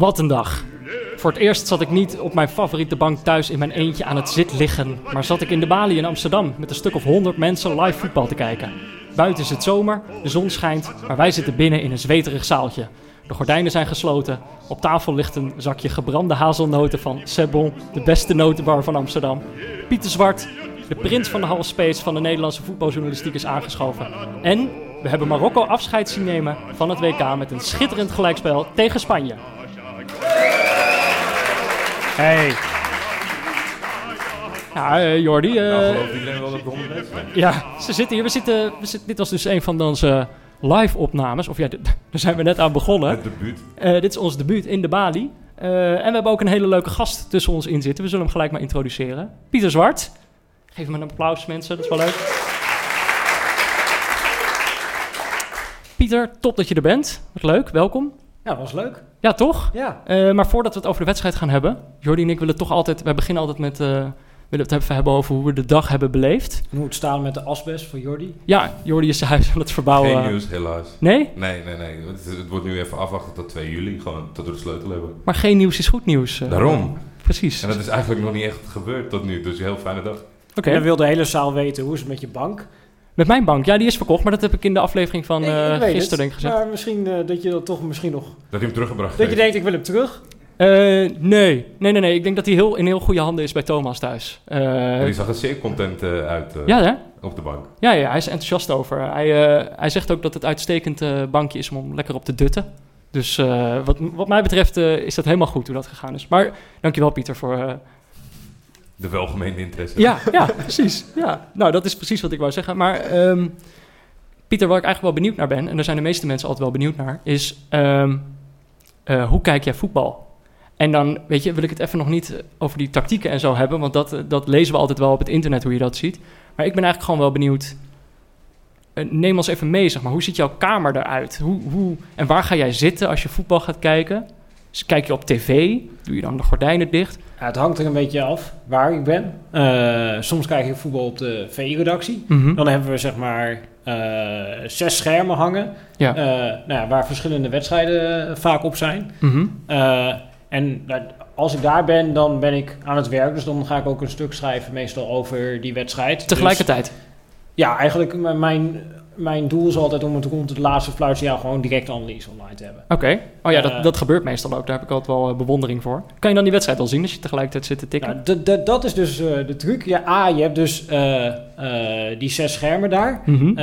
Wat een dag. Voor het eerst zat ik niet op mijn favoriete bank thuis in mijn eentje aan het zit liggen, maar zat ik in de Bali in Amsterdam met een stuk of 100 mensen live voetbal te kijken. Buiten is het zomer, de zon schijnt, maar wij zitten binnen in een zweterig zaaltje. De gordijnen zijn gesloten. Op tafel ligt een zakje gebrande hazelnoten van Sebon, de beste notenbar van Amsterdam. Pieter Zwart, de prins van de half space van de Nederlandse voetbaljournalistiek, is aangeschoven. En we hebben Marokko afscheid zien nemen van het WK met een schitterend gelijkspel tegen Spanje. Hey. Ja, uh, Jordi. Uh, nou, gelooft iedereen wel dat het Ja, ze zitten hier. We zitten, we zitten, dit was dus een van onze live opnames. Of ja, daar zijn we net aan begonnen. Het debuut. Uh, dit is ons debuut in de Bali. en we hebben ook een hele leuke gast tussen ons in zitten. We zullen hem gelijk maar introduceren. Pieter Zwart. Geef hem een applaus, mensen. Dat is wel leuk. Pieter, top dat je er bent. Wat leuk, welkom. Ja, was leuk. Ja, toch? Ja. Uh, maar voordat we het over de wedstrijd gaan hebben, Jordi en ik willen toch altijd, wij beginnen altijd met, uh, willen het even hebben over hoe we de dag hebben beleefd. hoe het staan met de asbest voor Jordi? Ja, Jordi is zijn huis aan het verbouwen. Geen nieuws, helaas. Nee? Nee, nee, nee. Het, het, wordt nu even afwachten tot 2 juli, gewoon tot we de sleutel hebben. Maar geen nieuws is goed nieuws. Uh, Daarom. Precies. En dat is eigenlijk nog niet echt gebeurd tot nu, dus een heel fijne dag. Oké. Okay. We wilden de hele zaal weten, hoe is het met je bank? Met mijn bank, ja, die is verkocht, maar dat heb ik in de aflevering van uh, gisteren denk ik gezegd. Maar misschien uh, dat je dat toch misschien nog... Dat je hem teruggebracht Dat heeft. je denkt, ik wil hem terug? Uh, nee. nee, nee, nee. Ik denk dat hij heel, in heel goede handen is bij Thomas thuis. die zag er zeer content uit ja, hè? op de bank. Ja, ja, hij is enthousiast over. Hij, hij zegt ook dat het uitstekend bankje is om lekker op te dutten. Dus wat, wat mij betreft is dat helemaal goed hoe dat gegaan is. Maar dankjewel Pieter voor de welgemeende interesse. Ja, ja, precies. Ja. Nou, dat is precies wat ik wou zeggen. Maar um, Pieter, waar ik eigenlijk wel benieuwd naar ben, en daar zijn de meeste mensen altijd wel benieuwd naar, is um, uh, hoe kijk jij voetbal? En dan, weet je, wil ik het even nog niet over die tactieken en zo hebben, want dat, dat lezen we altijd wel op het internet hoe je dat ziet. Maar ik ben eigenlijk gewoon wel benieuwd. Uh, neem ons even mee, zeg maar. Hoe ziet jouw kamer eruit? Hoe, hoe, en waar ga jij zitten als je voetbal gaat kijken? Dus kijk je op tv? Doe je dan de gordijnen dicht? Ja, het hangt er een beetje af waar ik ben. Uh, soms kijk ik voetbal op de VI-redactie. Mm -hmm. Dan hebben we zeg maar uh, zes schermen hangen. Ja. Uh, nou ja, waar verschillende wedstrijden vaak op zijn. Mm -hmm. en als ik daar ben, dan ben ik aan het werk. Dus dan ga ik ook een stuk schrijven meestal over die wedstrijd. Tegelijkertijd? Dus, ja, eigenlijk mijn mijn doel is altijd om het rond het laatste fluitsignaal gewoon direct analyse online te hebben. Oké. Okay. Oh ja, dat, uh, dat gebeurt meestal ook. Daar heb ik altijd wel uh, bewondering voor. Kan je dan die wedstrijd al zien als je tegelijkertijd zit te tikken? Nou, dat is dus uh, de truc. Ja, A, je hebt dus die zes schermen daar. Mm -hmm.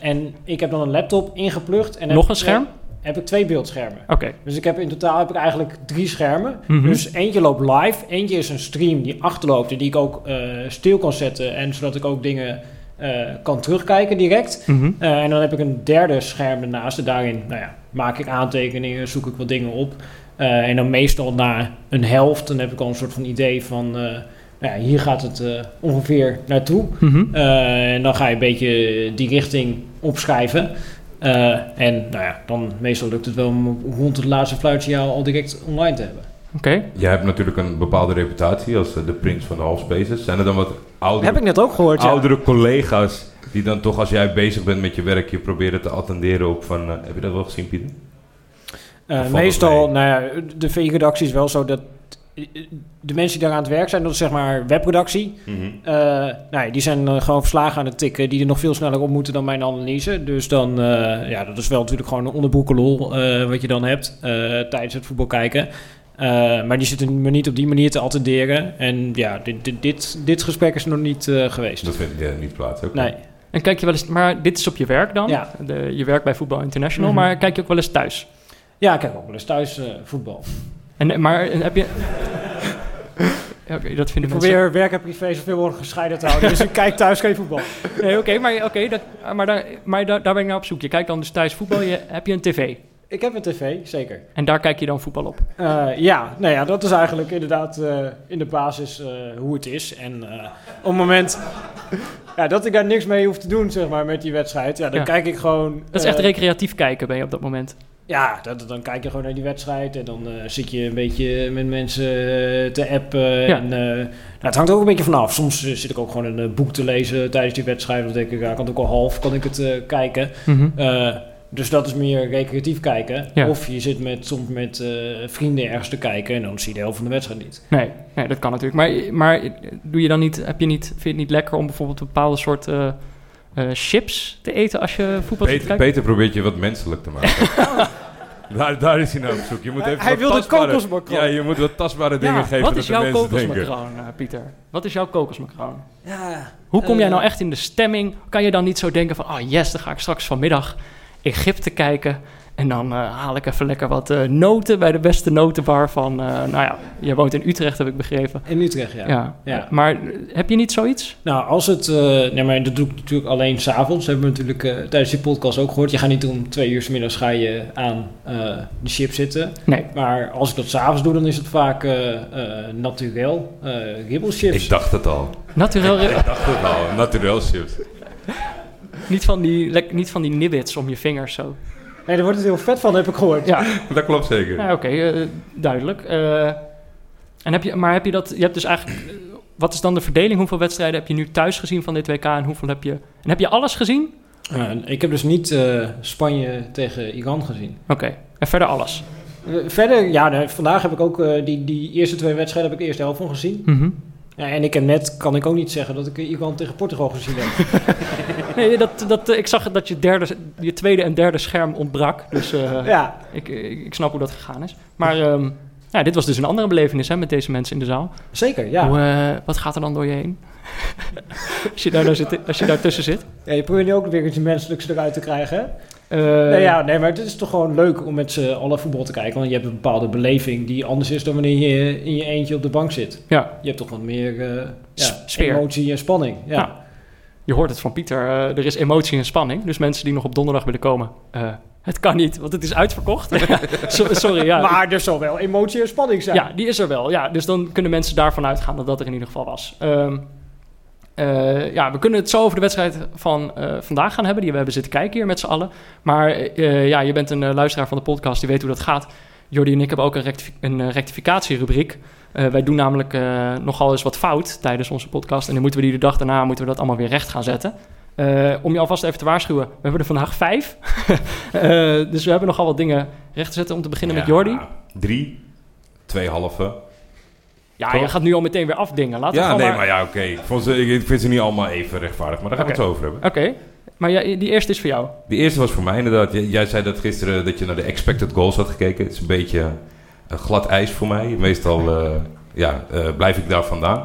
en ik heb dan een laptop ingeplucht. En Nog een scherm? Heb ik twee beeldschermen. Oké. Okay. Dus ik heb in totaal heb ik eigenlijk drie schermen. Mm -hmm. Dus eentje loopt live. Eentje is een stream die achterloopt en die ik ook stil kan zetten. En zodat ik ook dingen... Uh, kan terugkijken direct. Mm -hmm. uh, en dan heb ik een derde scherm ernaast. En daarin nou ja, maak ik aantekeningen, zoek ik wat dingen op. Uh, en dan meestal na een helft, dan heb ik al een soort van idee van... nou ja, hier gaat het ongeveer naartoe. Mm -hmm. en dan ga je een beetje die richting opschrijven. en nou ja, dan meestal lukt het wel om rond het laatste fluitsignaal al direct online te hebben. Oké. Okay. Jij hebt natuurlijk een bepaalde reputatie als de prins van de half spaces. Zijn er dan wat oudere, Heb ik net ook gehoord, oudere ja. collega's die dan toch als jij bezig bent met je werk je proberen te attenderen op van... Uh, heb je dat wel gezien, Pieter? Uh, meestal, nou ja, de VI-redactie is wel zo dat de mensen die daar aan het werk zijn, dat is zeg maar webredactie. Mm -hmm. uh, nou ja, die zijn gewoon verslagen aan het tikken, die er nog veel sneller op moeten dan mijn analyse. Dus dan, ja, dat is wel natuurlijk gewoon een onderboekenlol wat je dan hebt tijdens het voetbal kijken. Uh, maar die zitten me niet op die manier te attenderen. En ja, dit, dit, dit, dit gesprek is nog niet uh, geweest. Dat vindt uh, niet plaats, ook. Nee. En kijk je wel eens, maar dit is op je werk dan? Ja. De, je werkt bij Voetbal International, mm -hmm. maar kijk je ook wel eens thuis? Ja, ik kijk ook wel eens thuis voetbal. En, maar heb je... Oké, okay, dat vinden ik probeer werk en privé zoveel mogelijk gescheiden te houden. dus ik kijk thuis geen voetbal. Nee, oké, okay, maar, okay, dat, maar, daar, maar daar, daar ben ik naar op zoek. Je kijkt dan dus thuis voetbal, je, heb je een tv? Ik heb een tv, zeker. En daar kijk je dan voetbal op? Uh, ja, nou ja, dat is eigenlijk inderdaad uh, in de basis uh, hoe het is. En op het moment ja, dat ik daar niks mee hoef te doen, zeg maar, met die wedstrijd, ja, dan Ja. kijk ik gewoon... Dat is echt recreatief kijken ben je op dat moment. Ja, dat, dan kijk je gewoon naar die wedstrijd en dan eh, zit je een beetje met mensen eh, te appen. Ja. En, eh, nou, het hangt er ook een beetje vanaf. Soms eh, zit ik ook gewoon een eh, boek te lezen tijdens die wedstrijd. Dan denk ik, ja, kan het ook al half, kan ik het eh, kijken. Eh, dus dat is meer recreatief kijken. Ja. Of je zit met, soms met eh, vrienden ergens te kijken en dan zie je de helft van de wedstrijd niet. Nee, nee, dat kan natuurlijk. Maar, maar doe je dan niet, heb je niet, vind je het niet lekker om bijvoorbeeld een bepaalde soort eh, eh, chips te eten als je voetbal Peter, kijken? Peter probeert je wat menselijk te maken. daar, daar is hij nou op zoek. Je moet Hij- even hij wat wilde tastbare-. Ja, je moet wat tastbare dingen Ja, geven wat dat is jouw kokosmacroon, eh, Pieter? Wat is jouw kokosmacroon? Ja, Hoe kom jij nou echt in de stemming? Kan je dan niet zo denken van, ah yes, dan ga ik straks vanmiddag Egypte kijken en dan eh, haal ik even lekker wat eh, noten bij de beste notenbar van, eh, nou ja, je woont in Utrecht heb ik begrepen. in Utrecht, ja. Ja. Ja. Maar heb je niet zoiets? Nou, als het... eh, nee, maar dat doe ik natuurlijk alleen s'avonds. hebben we natuurlijk eh, tijdens die podcast ook gehoord. Je gaat niet om twee uur 's middags ga je aan eh, de chip zitten. Nee. Maar als ik dat s'avonds doe, dan is het vaak naturel. eh ribbelchips. Ik dacht het al. Naturel, Ik dacht het al. Naturel chips. Niet, van die, niet van die nibbits om je vingers zo. Nee, daar wordt het heel vet van, heb ik gehoord. Ja, Dat klopt zeker. ja oké, eh, duidelijk. Eh, en heb je, maar heb je dat, je hebt dus eigenlijk, eh, wat is dan de verdeling? Hoeveel wedstrijden heb je nu thuis gezien van dit WK en hoeveel heb je, en heb je alles gezien? Eh, ik heb dus niet eh, Spanje tegen Iran gezien. Oké, en verder alles. Verder, ja, vandaag heb ik ook eh, die, die eerste twee wedstrijden heb ik de eerste helft van gezien. Mhm. Ja, en ik heb net, kan ik ook niet zeggen dat ik Iran tegen Portugal gezien heb. Nee, dat, dat, eh, ik zag dat je, derde, je tweede en derde scherm ontbrak. Dus eh, ja, ik, ik, ik snap hoe dat gegaan is. Maar ehm, ja, dit was dus een andere belevenis hè, met deze mensen in de zaal. zeker, ja. Hoe, eh, wat gaat er dan door je heen? als, je daar, nou zit, als je daar tussen zit. ja. Je probeert nu ook weer iets menselijks eruit te krijgen, hè? Nee, ja, nee, maar het is toch gewoon leuk om met z'n allen voetbal te kijken. Want je hebt een bepaalde beleving die anders is dan wanneer je in je eentje op de bank zit. Ja, Je hebt toch wat meer ja, sfeer. emotie en spanning. Ja. Ja. Je hoort het van Pieter. eh, er is emotie en spanning. Dus mensen die nog op donderdag willen komen. eh, het kan niet, want het is uitverkocht. So- Sorry, ja. Maar er zal wel emotie en spanning zijn. Ja, die is er wel. Ja, dus dan kunnen mensen daarvan uitgaan dat dat er in ieder geval was. Ehm, eh, ja, we kunnen het zo over de wedstrijd van vandaag gaan hebben. Die we hebben zitten kijken hier met z'n allen. Maar ja, je bent een luisteraar van de podcast, die weet hoe dat gaat. Jordi en ik hebben ook een, rectifi- een rectificatierubriek. Eh, wij doen namelijk eh, nogal eens wat fout tijdens onze podcast. En dan moeten we die de dag daarna moeten we dat allemaal weer recht gaan zetten. Eh, om je alvast even te waarschuwen, we hebben er vandaag vijf. Dus we hebben nogal wat dingen recht te zetten. Om te beginnen met Ja, Jordi. Drie. Twee halve. Ja, Toch? je gaat nu al meteen weer afdingen. Ja, nee, maar... maar ja, oké. Ik, vind ze niet allemaal even rechtvaardig, maar daar gaan we het over hebben. Oké, maar jij- die eerste is voor jou. De eerste was voor mij inderdaad. Jij, jij zei dat gisteren dat je naar de expected goals had gekeken. Het is een beetje glad ijs voor mij. Meestal eh, ja, eh, blijf ik daar vandaan.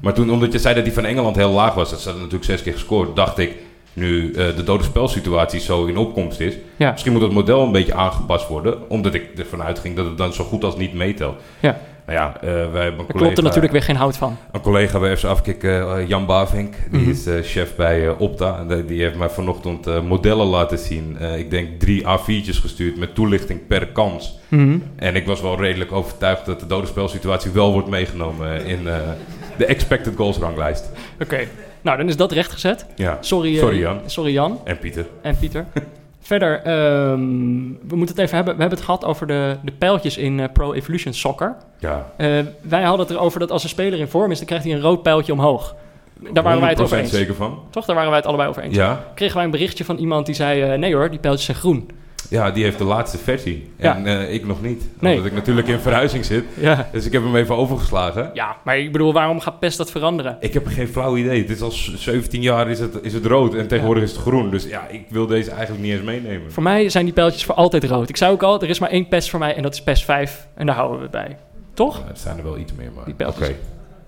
Maar toen, omdat je zei dat die van Engeland heel laag was, dat ze natuurlijk zes keer gescoord, dacht ik, nu eh, de dode spelsituatie zo in opkomst is, Ja. misschien moet het model een beetje aangepast worden, omdat ik ervan uitging dat het dan zo goed als niet meetelt. Ja. Nou ja, eh, wij hebben een Daar collega, klopt er natuurlijk weer geen hout van. een collega bij FC Afkik, eh, Jan Bavink, die Mhm. is eh, chef bij eh, Opta. Die- heeft mij vanochtend modellen laten zien. Ik denk drie A4'tjes gestuurd met toelichting per kans. En ik was wel redelijk overtuigd dat de dode spelsituatie wel wordt meegenomen in de expected goals ranglijst. Oké, nou dan is dat rechtgezet. Ja, Sorry, Sorry, Jan. Sorry Jan en Pieter. en Pieter. Verder, ehm, we moeten het even hebben. We hebben het gehad over de, de pijltjes in eh, Pro Evolution Soccer. Ja, Eh, wij hadden het erover dat als een speler in vorm is, dan krijgt hij een rood pijltje omhoog. Daar waren wij het over 100% eens. zeker van. Toch? Daar waren wij het allebei over eens. Ja. Kregen wij een berichtje van iemand die zei: eh, nee hoor, die pijltjes zijn groen. Ja, die heeft de laatste versie. Ja. En eh, ik nog niet. Nee. Omdat ik natuurlijk in verhuizing zit. Ja. Dus ik heb hem even overgeslagen. ja, maar ik bedoel, waarom gaat PES dat veranderen? Ik heb geen flauw idee. Dit is al 17 jaar is het, is het rood en tegenwoordig is het groen. Dus ja, ik wil deze eigenlijk niet eens meenemen. Voor mij zijn die pijltjes voor altijd rood. Ik zei ook al, er is maar één PES voor mij en dat is PES 5. En daar houden we het bij. Toch? Ja, het zijn er wel iets meer, maar... Die pijltjes.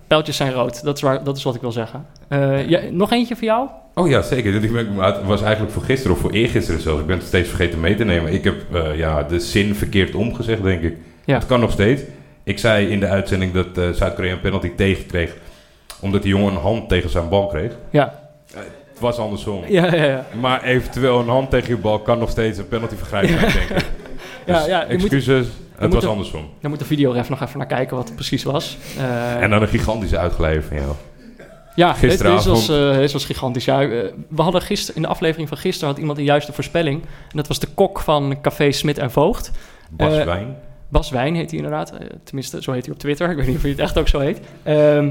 Pijltjes zijn rood. Dat is, waar, dat is wat ik wil zeggen. Eh, ja, nog eentje voor jou? Oh ja, zeker. Ben ik- Het was eigenlijk voor gisteren of voor eergisteren zelfs. Ik ben het steeds vergeten mee te nemen. Ik heb eh, ja, de zin verkeerd omgezegd, denk ik. Ja. Het kan nog steeds. Ik zei in de uitzending dat eh, Zuid-Korea een penalty tegenkreeg... omdat die jongen een hand tegen zijn bal kreeg. Ja. Het was andersom. Ja, ja, ja. Maar eventueel een hand tegen je bal kan nog steeds een penalty vergrijpen denk ik. Ja, Dus ja, moet- excuses, het was er- andersom. Dan moet de videoref nog even naar kijken wat het precies was. Eh, En dan een gigantische uitgeleider van jou. Ja, dit- gisteravond- Dit was, eh, dit was gigantisch. Ja, eh, we hadden gisteren, in de aflevering van gisteren had iemand een juiste voorspelling. En dat was de kok van Café Smit en Voogd. Bas Eh, Wijn. Bas Wijn heet hij inderdaad. Tenminste, zo heet hij op Twitter. Ik weet niet of hij het echt ook zo heet. Ehm,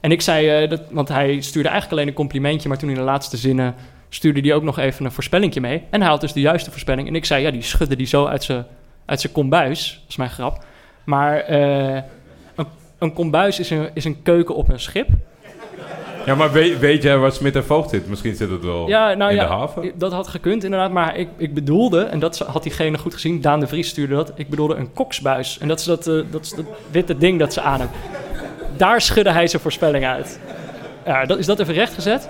en ik zei, dat, want hij stuurde eigenlijk alleen een complimentje, maar toen in de laatste zinnen stuurde hij ook nog even een voorspellingje mee. En hij had dus de juiste voorspelling. En ik zei, ja, die schudde die zo uit zijn uit zijn kombuis. Dat is mijn grap. Maar een, een kombuis is een, is een keuken op een schip. Ja, maar weet, weet jij waar Smit en Voogd zit? Misschien zit het wel Ja, nou in ja, de haven. dat had gekund inderdaad. Maar ik, ik bedoelde, en dat had diegene goed gezien, Daan de Vries stuurde dat. Ik bedoelde een koksbuis. En dat is dat, eh, dat, is dat witte ding dat ze aan hebben. Daar schudde hij zijn voorspelling uit. Ja, dat, is dat even rechtgezet?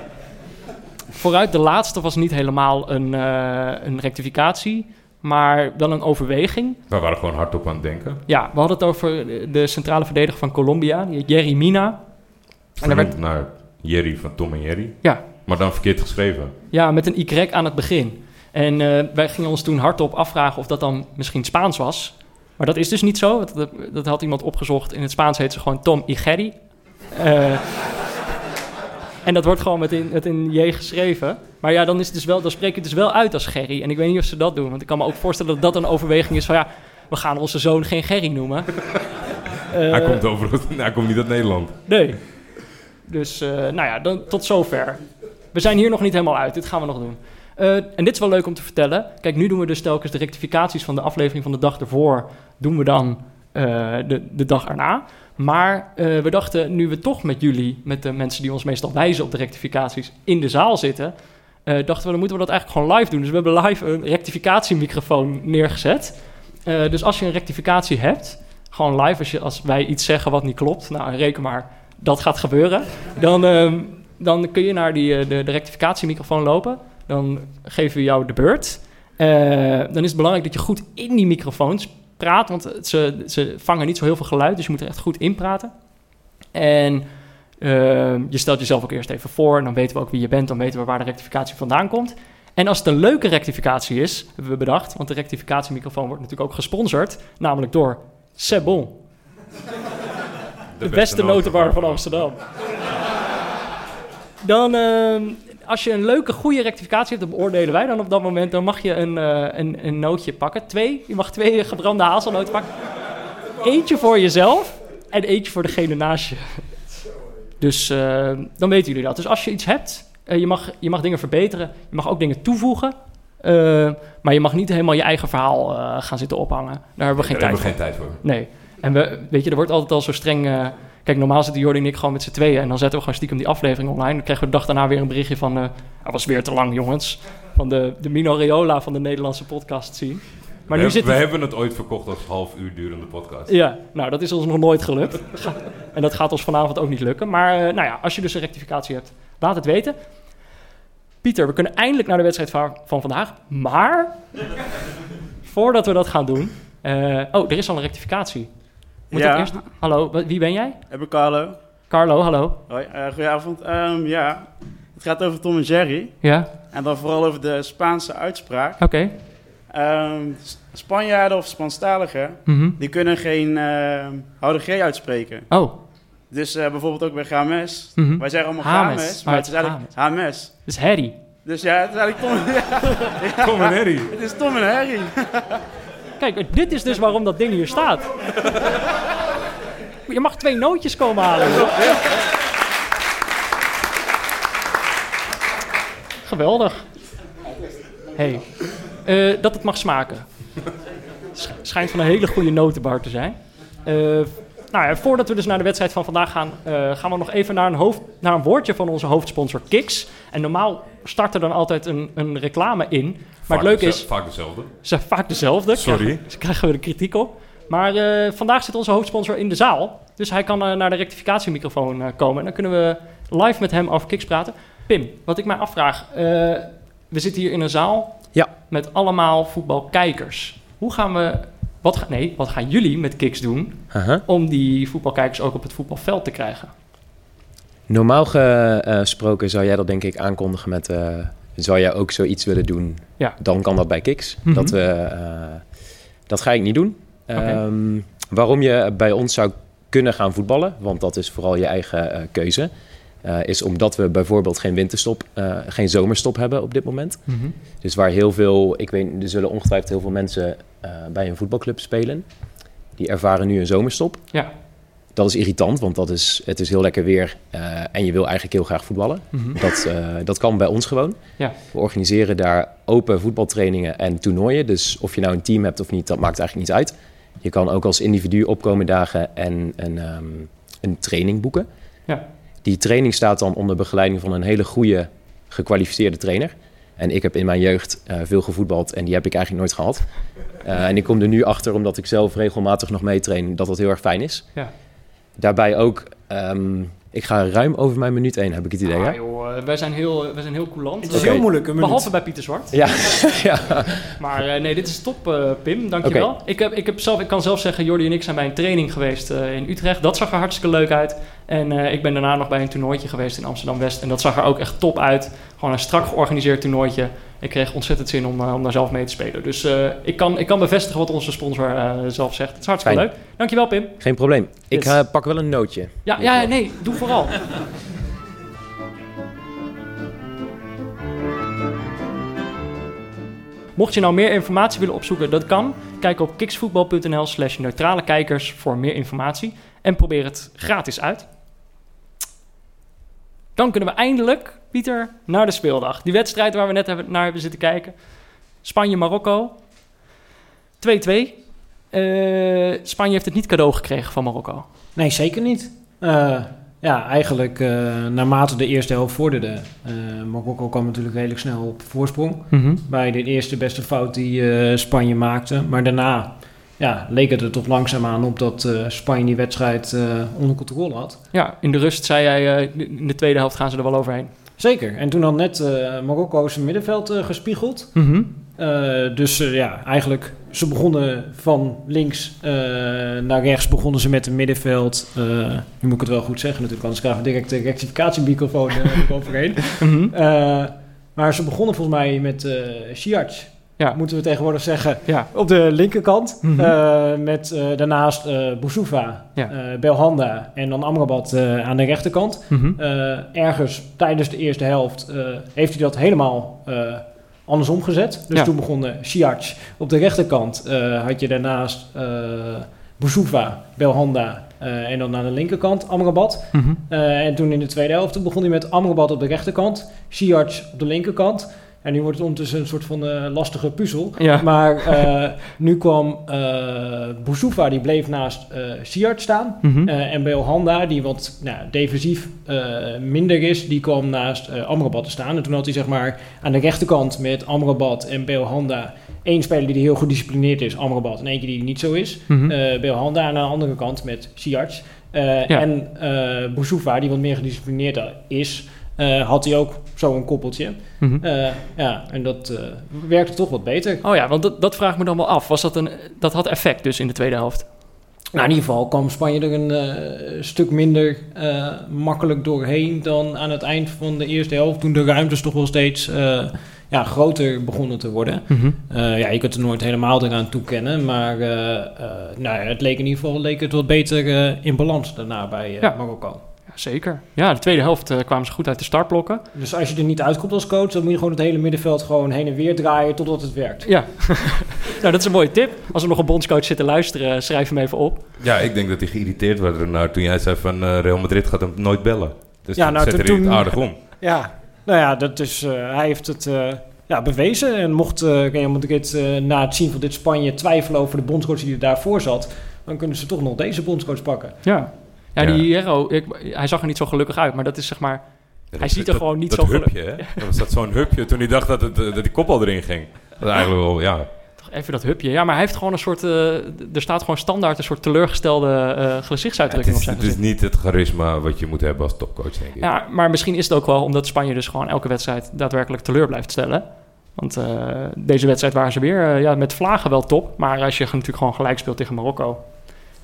Vooruit, de laatste was niet helemaal een, eh, een rectificatie, maar wel een overweging. We waren gewoon hardop aan het denken. Ja, we hadden het over de centrale verdediger van Colombia, Jerry Mina. En er werd, naar Jerry van Tom en Jerry. ja, Maar dan verkeerd geschreven. ja, met een Y aan het begin. En eh, wij gingen ons toen hardop afvragen of dat dan misschien Spaans was. Maar dat is dus niet zo. Dat, dat, dat had iemand opgezocht. In het Spaans heet ze gewoon Tom y Jerry. Eh, en dat wordt gewoon met in, met in J geschreven. Maar ja, dan, is het dus wel, dan spreek je het dus wel uit als Gerry. En ik weet niet of ze dat doen. Want ik kan me ook voorstellen dat dat een overweging is van... ja, we gaan onze zoon geen Gerry noemen. hij, Eh, komt over, hij komt niet uit Nederland. Nee. Dus, eh, nou ja, dan, tot zover. We zijn hier nog niet helemaal uit. Dit gaan we nog doen. Eh, en dit is wel leuk om te vertellen. Kijk, nu doen we dus telkens de rectificaties van de aflevering van de dag ervoor. Doen we dan eh, de, de dag erna. Maar we dachten, nu we toch met jullie, met de mensen die ons meestal wijzen op de rectificaties, in de zaal zitten. dachten we, dan moeten we dat eigenlijk gewoon live doen. Dus we hebben live een rectificatiemicrofoon neergezet. Dus als je een rectificatie hebt, gewoon live, als, je, als wij iets zeggen wat niet klopt, nou reken maar, dat gaat gebeuren. Dan, ehm, dan kun je naar die, eh, de, de rectificatiemicrofoon lopen. Dan geven we jou de beurt. Eh, dan is het belangrijk dat je goed in die microfoons praat, want ze, ze vangen niet zo heel veel geluid, dus je moet er echt goed in praten. En ehm, je stelt jezelf ook eerst even voor, dan weten we ook wie je bent, dan weten we waar de rectificatie vandaan komt. En als het een leuke rectificatie is, hebben we bedacht, want de rectificatiemicrofoon wordt natuurlijk ook gesponsord, namelijk door Sebon, de, beste notenbar van Amsterdam. Dan, ehm, als je een leuke, goede rectificatie hebt, dan beoordelen wij dan op dat moment. Dan mag je een, eh, een, een nootje pakken. Twee. Je mag twee gebrande hazelnoten pakken. Eentje voor jezelf en eentje voor degene naast je. Dus eh, dan weten jullie dat. Dus als je iets hebt, eh, je, mag, je mag dingen verbeteren. Je mag ook dingen toevoegen. eh, maar je mag niet helemaal je eigen verhaal eh, gaan zitten ophangen. Daar hebben we geen Daar tijd hebben voor. we geen tijd voor. Nee. En we, weet je, er wordt altijd al zo streng... eh, kijk, normaal zitten Jordi en ik gewoon met z'n tweeën... en dan zetten we gewoon stiekem die aflevering online. Dan krijgen we de dag daarna weer een berichtje van... eh hij was weer te lang, jongens. Van de, de Mino van de Nederlandse podcast zien. Maar we, nu zit we hebben het ooit verkocht als half uur durende podcast. Ja, nou, dat is ons nog nooit gelukt. en dat gaat ons vanavond ook niet lukken. Maar eh, nou ja, als je dus een rectificatie hebt, laat het weten. Pieter, we kunnen eindelijk naar de wedstrijd van, van vandaag. Maar, voordat we dat gaan doen... eh, oh, er is al een rectificatie. Moet Ja. ik eerst... Hallo, wie ben jij? Heb ik Carlo. Carlo, hallo. Hoi, eh, goedenavond. Ehm, ja, het gaat over Tom en Jerry. Ja, En dan vooral over de Spaanse uitspraak. oké. Ehm, Spanjaarden of Spanstaligen, Mhm. die kunnen geen uh, houden G uitspreken. Oh, Dus eh, bijvoorbeeld ook bij Games. Mhm. Wij zeggen allemaal Games, maar het is eigenlijk Hames. is Harry. Dus ja, het is eigenlijk Tom, ja, Tom en Harry. het is Tom en Harry. Kijk, dit is dus waarom dat ding hier staat. Je mag twee nootjes komen halen. Geweldig. hey, eh, dat het mag smaken. Sch- schijnt van een hele goede notenbar te zijn. Eh, nou ja, voordat we dus naar de wedstrijd van vandaag gaan, eh, gaan we nog even naar een, hoofd, naar een woordje van onze hoofdsponsor Kiks. En normaal start er dan altijd een, een reclame in. Maar Vaak het leuke is, Vaak dezelfde. ze zijn vaak dezelfde. Sorry. Krijgen, ze krijgen we de kritiek op. Maar eh, vandaag zit onze hoofdsponsor in de zaal. Dus hij kan eh, naar de rectificatiemicrofoon eh, komen. En dan kunnen we live met hem over Kiks praten. Pim, wat ik mij afvraag. eh, we zitten hier in een zaal Ja. met allemaal voetbalkijkers. Hoe gaan we... Wat ga, nee, wat gaan jullie met Kiks doen om die voetbalkijkers ook op het voetbalveld te krijgen? Normaal gesproken zou jij dat denk ik aankondigen met... eh, zou jij ook zoiets willen doen? Ja. Dan kan dat bij Kiks. Mhm. dat, we, eh, dat ga ik niet doen. Ehm, waarom je bij ons zou kunnen gaan voetballen... want dat is vooral je eigen eh, keuze... eh, is omdat we bijvoorbeeld geen winterstop, eh, geen zomerstop hebben op dit moment. Dus waar heel veel, ik weet, er zullen ongetwijfeld heel veel mensen eh, bij een voetbalclub spelen. Die ervaren nu een zomerstop. Ja. Dat is irritant, want dat is, het is heel lekker weer uh, en je wil eigenlijk heel graag voetballen. Mhm. Dat, uh, dat kan bij ons gewoon. Ja. We organiseren daar open voetbaltrainingen en toernooien. Dus of je nou een team hebt of niet, dat maakt eigenlijk niet uit. Je kan ook als individu opkomen dagen en een, um, een training boeken. Ja. Die training staat dan onder begeleiding van een hele goede, gekwalificeerde trainer. En ik heb in mijn jeugd uh, veel gevoetbald en die heb ik eigenlijk nooit gehad. Uh, en ik kom er nu achter, omdat ik zelf regelmatig nog meetrain, dat dat heel erg fijn is. Ja. Daarbij ook, um, ik ga ruim over mijn minuut heen, heb ik het idee. Ah, hè? joh, wij zijn heel, wij zijn heel coulant. Het is heel moeilijk, een minuut. Behalve bij Pieter Zwart. Ja, ja. Maar eh, nee, dit is top, eh, Pim. Dankjewel. Oké. Ik, heb, ik, heb zelf, ik kan zelf zeggen, Jordi en ik zijn bij een training geweest eh, in Utrecht. Dat zag er hartstikke leuk uit. En eh, ik ben daarna nog bij een toernooitje geweest in Amsterdam-West. En dat zag er ook echt top uit. Gewoon een strak georganiseerd toernooitje. Ik kreeg ontzettend zin om, eh, om daar zelf mee te spelen. Dus eh, ik, kan, ik kan bevestigen wat onze sponsor eh, zelf zegt. Het is hartstikke Fijn. leuk. Dankjewel, Pim. Geen probleem. Ik Yes. pak wel een nootje. Ja, ja, nee, doe vooral. Mocht je nou meer informatie willen opzoeken, dat kan. Kijk op kiksvoetbal.nl slash neutrale kijkers voor meer informatie. En probeer het gratis uit. Dan kunnen we eindelijk, Pieter, naar de speeldag. Die wedstrijd waar we net hebben, naar hebben zitten kijken. Spanje-Marokko. 2-2. Eh, Spanje heeft het niet cadeau gekregen van Marokko. Nee, zeker niet. Eh, ja, eigenlijk eh, naarmate de eerste helft vorderde. Marokko kwam natuurlijk redelijk snel op voorsprong. Bij de eerste beste fout die Spanje maakte. Maar daarna ja, leek het er toch langzaamaan op dat Spanje die wedstrijd onder controle had. Ja, in de rust zei jij, in de tweede helft gaan ze er wel overheen. Zeker. En toen had net eh, Marokko zijn middenveld eh, gespiegeld. Eh, dus ja, eigenlijk, ze begonnen van links naar rechts begonnen ze met een middenveld. Nu moet ik het wel goed zeggen natuurlijk, anders krijgen we direct de rectificatiemicrofoon uh, overheen. Mhm. Maar ze begonnen volgens mij met Siarts, Ja. moeten we tegenwoordig zeggen, Ja, op de linkerkant. Mhm. Eh, met eh, daarnaast Boussoufa, Ja. eh, Belhanda en dan Amrabat aan de rechterkant. Mhm. Ergens tijdens de eerste helft heeft hij dat helemaal andersom gezet. Dus toen begon uh, Siarc op de rechterkant. had je daarnaast uh, Boussoufa, Belhanda en dan aan de linkerkant Amrabat. Mhm. En toen in de tweede helft begon hij met Amrabat op de rechterkant, Siarc op de linkerkant. En nu wordt het ondertussen een soort van eh, lastige puzzel. Ja. Maar eh, nu kwam uh, Boussoufa, die bleef naast uh, Siart staan. Mhm. Uh, en Belhanda, die wat nou, defensief minder is, die kwam naast Amrabat te staan. En toen had hij zeg maar aan de rechterkant met Amrabat en Belhanda één speler die heel gedisciplineerd is, Amrabat, en eentje die niet zo is. Belhanda en aan de andere kant met Siart. Ja. En Boussoufa, die wat meer gedisciplineerd is, uh, had hij ook zo'n koppeltje. Uh, ja, en dat uh, werkte toch wat beter. Oh ja, want dat, dat vraag ik me dan wel af. Was dat, een, dat had effect dus in de tweede helft? Nou, in ieder geval kwam Spanje er een stuk minder makkelijk doorheen dan aan het eind van de eerste helft. Toen de ruimtes toch wel steeds ja, groter begonnen te worden. Mhm. ja, je kunt er nooit helemaal eraan toekennen. Maar nou, het leek in ieder geval leek het wat beter in balans daarna bij Ja. Marokko. Zeker. Ja, de tweede helft eh, kwamen ze goed uit de startblokken. Dus als je er niet uitkomt als coach, dan moet je gewoon het hele middenveld gewoon heen en weer draaien totdat het werkt. Ja, nou dat is een mooie tip. Als er nog een bondscoach zit te luisteren, schrijf hem even op. Ja, ik denk dat hij geïrriteerd werd nou, toen jij zei van eh, Real Madrid gaat hem nooit bellen. Dus Ja, nou, zet het toen- aardig om. Ja, nou ja, dat is, eh, hij heeft het eh, ja, bewezen. En mocht uh, Real Madrid eh, na het zien van dit Spanje twijfelen over de bondscoach die er daarvoor zat, dan kunnen ze toch nog deze bondscoach pakken. Ja. Ja, Ja. die Hierro, ik, hij zag er niet zo gelukkig uit, maar dat is zeg maar... Hij ziet er Dat- gewoon niet dat zo hupje, hè? Dat was dat zo'n hupje toen hij dacht dat, het, dat die kop al erin ging. Dat eigenlijk wel, ja. Toch even dat hupje. Ja, maar hij heeft gewoon een soort... eh, er staat gewoon standaard een soort teleurgestelde eh gezichtsuitdrukking op zijn het is niet het charisma wat je moet hebben als topcoach, denk ik. Ja, maar misschien is het ook wel omdat Spanje dus gewoon elke wedstrijd daadwerkelijk teleur blijft stellen. Want eh, deze wedstrijd waren ze weer ja, met vlagen wel top. Maar als je natuurlijk gewoon gelijk speelt tegen Marokko...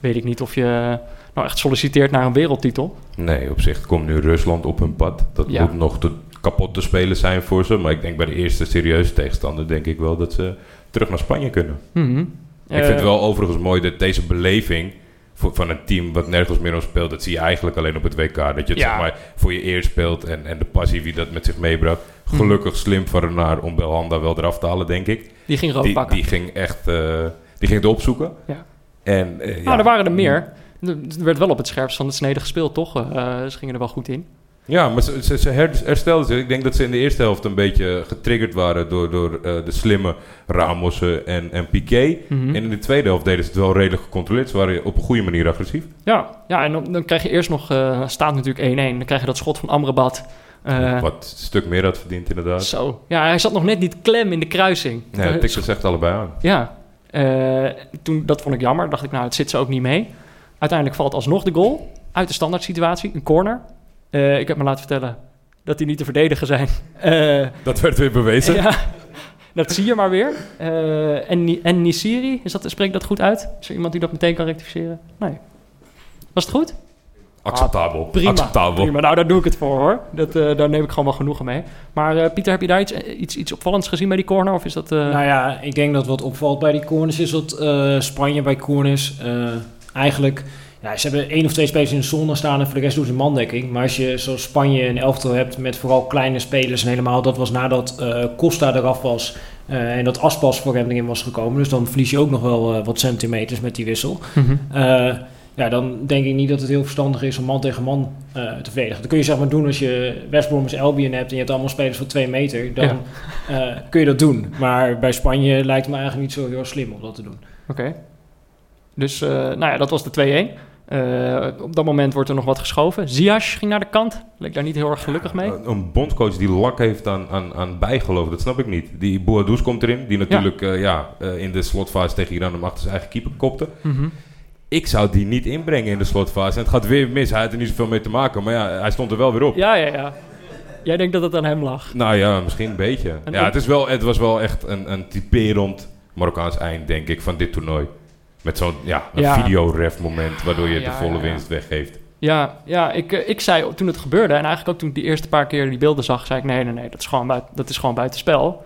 weet ik niet of je nou echt solliciteert naar een wereldtitel. Nee, op zich komt nu Rusland op hun pad. Dat Ja. moet nog te, kapot te spelen zijn voor ze. Maar ik denk bij de eerste serieuze tegenstander denk ik wel dat ze terug naar Spanje kunnen. Mhm. ik Eh, vind het wel overigens mooi dat deze beleving voor, van een team wat nergens meer om speelt, dat zie je eigenlijk alleen op het WK. Dat je het Ja. zeg maar voor je eer speelt en, en de passie wie dat met zich meebracht. Hm. Gelukkig slim van Renaar om Belhanda wel eraf te halen, denk ik. Die ging rood Die, pakken. die ging echt eh, die ging het opzoeken. Ja. En, eh, Nou, er waren er meer. Er werd wel op het scherpst van de snede gespeeld, toch? Uh, ze gingen er wel goed in. Ja, maar ze, ze, ze herstelden zich. Ik denk dat ze in de eerste helft een beetje getriggerd waren door, door uh, de slimme Ramossen en, en Piqué. En in de tweede helft deden ze het wel redelijk gecontroleerd. Ze waren op een goede manier agressief. Ja, ja en dan, dan krijg je eerst nog, uh, staat natuurlijk 1-1. Dan krijg je dat schot van Amrabat. Uh, Wat een stuk meer had verdiend inderdaad. Zo, ja, hij zat nog net niet klem in de kruising. Nee, ja, tikte ze echt allebei aan. Ja, toen, dat vond ik jammer. Dacht ik, nou, het zit ze ook niet mee. Uiteindelijk valt alsnog de goal uit de standaard situatie, een corner. Uh, ik heb me laten vertellen dat die niet te verdedigen zijn. Uh, dat werd weer bewezen. Ja, dat zie je maar weer. Uh, en, en Nisiri, is dat, spreek dat goed uit? Is er iemand die dat meteen kan rectificeren? Nee. Was het goed? Acceptabel. Ah, prima, Acceptabel. prima. Nou, daar doe ik het voor hoor. Dat, uh, daar neem ik gewoon wel genoegen mee. Maar Pieter, heb je daar iets, iets, iets opvallends gezien bij die corner? Of is dat, Nou ja, ik denk dat wat opvalt bij die corners is dat Spanje bij corners eigenlijk ja, ze hebben één of twee spelers in de zone staan en voor de rest doen ze mandekking. Maar als je zoals Spanje een elftal hebt met vooral kleine spelers en helemaal, dat was nadat uh, Costa eraf was uh, en dat Aspas voor hem erin was gekomen. Dus dan verlies je ook nog wel uh, wat centimeters met die wissel. Mm -hmm. ja, dan denk ik niet dat het heel verstandig is om man tegen man te verdedigen. Dat kun je zeg maar doen als je West Bromwich Albion hebt en je hebt allemaal spelers van twee meter. Dan ja. kun je dat doen. Maar bij Spanje lijkt het me eigenlijk niet zo heel slim om dat te doen. Oké. Okay. Dus nou ja, dat was de 2-1. Uh, op dat moment wordt er nog wat geschoven. Ziyech ging naar de kant. Leek daar niet heel erg gelukkig mee. Een bondcoach die lak heeft aan, aan, aan bijgeloof, dat snap ik niet. Die Boadous komt erin, die natuurlijk ja. Uh, ja in de slotfase tegen Iran hem achter zijn eigen keeper kopte. Mm -hmm. Ik zou die niet inbrengen in de slotfase. En het gaat weer mis. Hij had er niet zoveel mee te maken. Maar ja, hij stond er wel weer op. Ja, ja, ja. Jij denkt dat het aan hem lag? Nou ja, misschien een beetje. En ja, het, is wel, het was wel echt een, een typerend Marokkaans eind, denk ik, van dit toernooi. Met zo'n ja, een ja. videoref moment waardoor je ja, de volle ja, winst weggeeft. Ja, ja ik, ik zei toen het gebeurde, en eigenlijk ook toen ik die eerste paar keer die beelden zag, zei ik: nee, nee, nee, dat is gewoon, buiten, dat is gewoon buitenspel.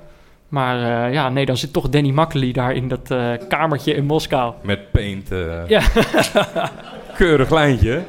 Maar uh, ja, nee, dan zit toch Danny Makkely daar in dat uh, kamertje in Moskou. Met paint. Uh, ja. Keurig lijntje.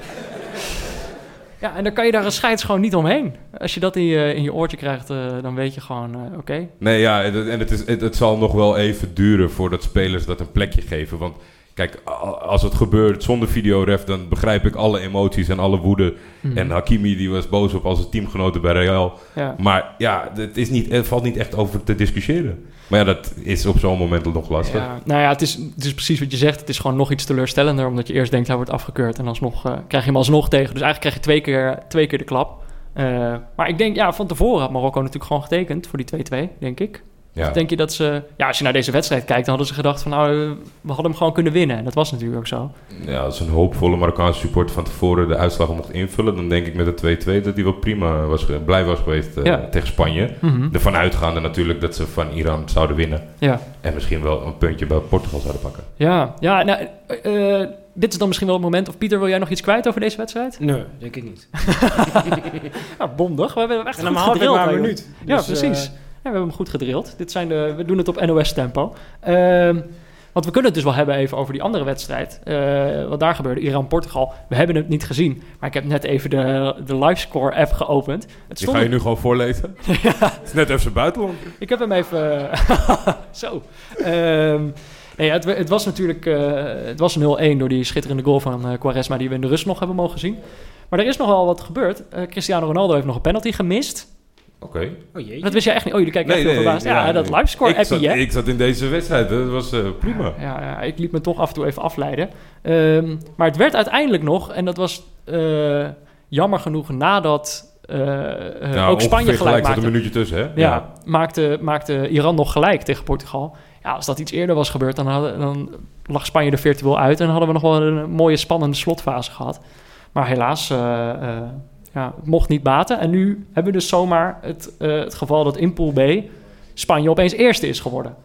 Ja, en dan kan je daar een scheids gewoon niet omheen. Als je dat in je, in je oortje krijgt, uh, dan weet je gewoon, uh, oké. Okay. Nee, ja, en het, is, het, het, zal nog wel even duren voordat spelers dat een plekje geven. Want kijk, als het gebeurt zonder videoref, dan begrijp ik alle emoties en alle woede. Mm. En Hakimi die was boos op als teamgenoten bij Real. Ja. Maar ja, het, is niet, het valt niet echt over te discussiëren. Maar ja, dat is op zo'n moment nog lastig. Ja, nou ja, het is, het is precies wat je zegt. Het is gewoon nog iets teleurstellender. Omdat je eerst denkt, hij wordt afgekeurd. En alsnog uh, krijg je hem alsnog tegen. Dus eigenlijk krijg je twee keer, twee keer de klap. Uh, maar ik denk, ja, van tevoren had Marokko natuurlijk gewoon getekend voor die 2-2, denk ik. Ja. Denk je dat ze... Ja, als je naar deze wedstrijd kijkt, dan hadden ze gedacht van... nou, we hadden hem gewoon kunnen winnen. En dat was natuurlijk ook zo. Ja, als een hoopvolle Marokkaanse supporter van tevoren de uitslag mocht invullen... dan denk ik met de 2-2 dat hij wel prima was, blij was geweest uh, ja. tegen Spanje. Mm -hmm. Ervan uitgaande natuurlijk dat ze van Iran zouden winnen. Ja. En misschien wel een puntje bij Portugal zouden pakken. Ja, ja nou... Uh, dit is dan misschien wel het moment. Of Pieter, wil jij nog iets kwijt over deze wedstrijd? Nee, denk ik niet. ja, bondig. We hebben echt en goed gedrild. maar een minuut. Dus, ja, precies. Uh, ja, we hebben hem goed gedrild. Dit zijn de, we doen het op NOS-tempo. Uh, want we kunnen het dus wel hebben even over die andere wedstrijd. Uh, wat daar gebeurde, Iran-Portugal. We hebben het niet gezien. Maar ik heb net even de, de livescore-app geopend. Het Die ga je nu gewoon voorlezen? ja. Het is net even zijn buitenland. Ik heb hem even... Zo. Um, nee, het, het, was natuurlijk... Uh, het was 0-1 door die schitterende goal van uh, Quaresma... die we in de rust nog hebben mogen zien. Maar er is nogal wat gebeurd. Cristiano Ronaldo heeft nog een penalty gemist... Oké. Okay. Oh, dat wist je echt niet. Oh, jullie kijken nee, echt nee, heel verbaasd. Ja, ja, dat livescore ik appje, zat, Ik zat in deze wedstrijd. Dat was uh, prima. Ja, ja, ik liet me toch af en toe even afleiden. Um, maar het werd uiteindelijk nog, en dat was uh, jammer genoeg nadat uh, nou, ook Spanje gelijk maakte. een minuutje tussen, hè? Ja, ja, Maakte, maakte Iran nog gelijk tegen Portugal. Ja, als dat iets eerder was gebeurd, dan, hadden, dan lag Spanje er virtueel uit... en hadden we nog wel een mooie spannende slotfase gehad. Maar helaas ja, het mocht niet baten. En nu hebben we dus zomaar het, uh, het geval dat in Pool B Spanje opeens eerste is geworden.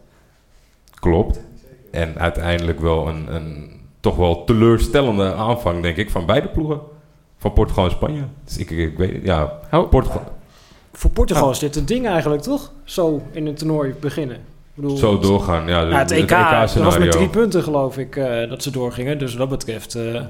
Klopt. En uiteindelijk wel een, een toch wel teleurstellende aanvang, denk ik, van beide ploegen. Van Portugal en Spanje. Dus ik, ik weet ja, oh. Portugal. Voor Portugal oh. is dit een ding eigenlijk, toch? Zo in een toernooi beginnen. Ik bedoel, Zo doorgaan, ja. De, het EK, het EK was met drie punten, geloof ik, uh, dat ze doorgingen. Dus wat dat betreft... Uh,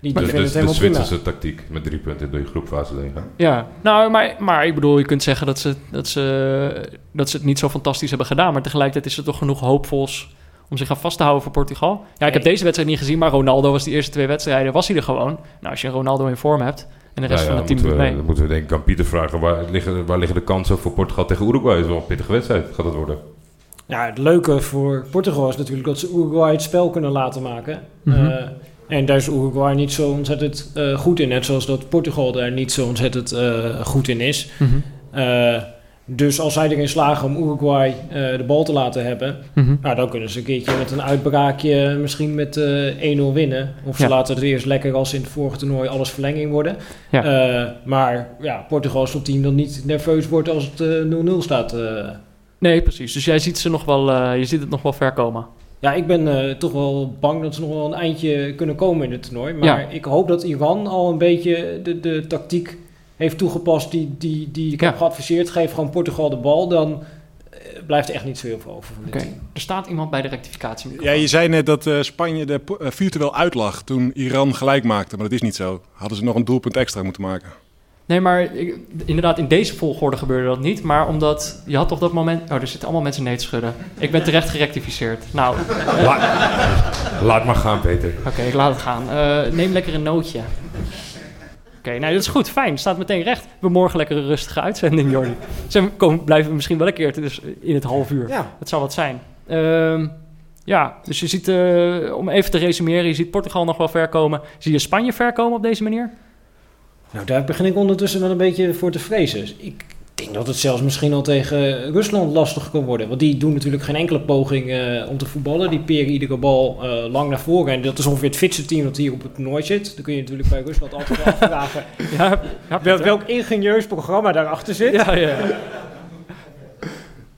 niet de, Zwitserse tactiek met drie punten door je groepfase heen gaan. Ja, nou, maar, maar ik bedoel, je kunt zeggen dat ze, dat, ze, dat ze het niet zo fantastisch hebben gedaan. Maar tegelijkertijd is er toch genoeg hoopvols om zich aan vast te houden voor Portugal. Ja, ik heb deze wedstrijd niet gezien, maar Ronaldo was die eerste twee wedstrijden, was hij er gewoon. Nou, als je Ronaldo in vorm hebt en de rest Nou ja, van het team we, mee. Dan moeten we denk ik aan Pieter vragen, waar liggen, waar liggen de kansen voor Portugal tegen Uruguay? Dat is wel een pittige wedstrijd, gaat het worden. Ja, het leuke voor Portugal is natuurlijk dat ze Uruguay het spel kunnen laten maken. Eh, en daar is Uruguay niet zo ontzettend eh, goed in. Net zoals dat Portugal daar niet zo ontzettend eh, goed in is. Mhm. Eh, dus als zij erin slagen om Uruguay de bal te laten hebben... Mhm. Nou, dan kunnen ze een keertje met een uitbraakje misschien met eh 1-0 winnen. Of ze Ja. laten het eerst lekker als in het vorige toernooi alles verlenging worden. Ja. Maar ja, Portugal is zo'n team dat niet nerveus wordt als het eh, 0-0 staat. Nee, precies. Dus jij ziet, ze nog wel, je ziet het nog wel ver komen. Ja, ik ben eh, toch wel bang dat ze nog wel een eindje kunnen komen in het toernooi. Maar Ja. ik hoop dat Iran al een beetje de, de tactiek heeft toegepast die, die, die ik Ja. heb geadviseerd. Geef gewoon Portugal de bal, dan eh, blijft er echt niet zo heel veel over van dit Oké, team. er staat iemand bij de rectificatie. Ja, je zei net dat eh, Spanje de eh, virtueel uitlag toen Iran gelijk maakte, maar dat is niet zo. Hadden ze nog een doelpunt extra moeten maken. Nee, maar ik- inderdaad, in deze volgorde gebeurde dat niet. Maar omdat, je had toch dat moment... Oh, er zitten allemaal mensen nee te schudden. Ik ben terecht gerectificeerd. Nou, oké, Laat maar gaan, Peter. ik laat het gaan. Eh, neem lekker een nootje. Oké, nou dat is goed, fijn. Staat meteen recht. We morgen lekker een rustige uitzending, Jordi. Ze komen, blijven misschien wel een keer dus in het half uur. Ja, Dat zou wat zijn. Ehm, ja, dus je ziet, eh, om even te resumeren, je ziet Portugal nog wel ver komen. Zie je Spanje ver komen op deze manier? Nou daar begin ik ondertussen wel een beetje voor te vrezen. Ik denk dat het zelfs misschien al tegen Rusland lastig kan worden. Want die doen natuurlijk geen enkele poging eh, om te voetballen. Die peren iedere bal eh, lang naar voren. En dat is ongeveer het fitste team dat hier op het toernooi zit. Dan kun je natuurlijk bij Rusland altijd wel afvragen Ja, ja, wel, welk ingenieus programma daarachter zit. ja, ja.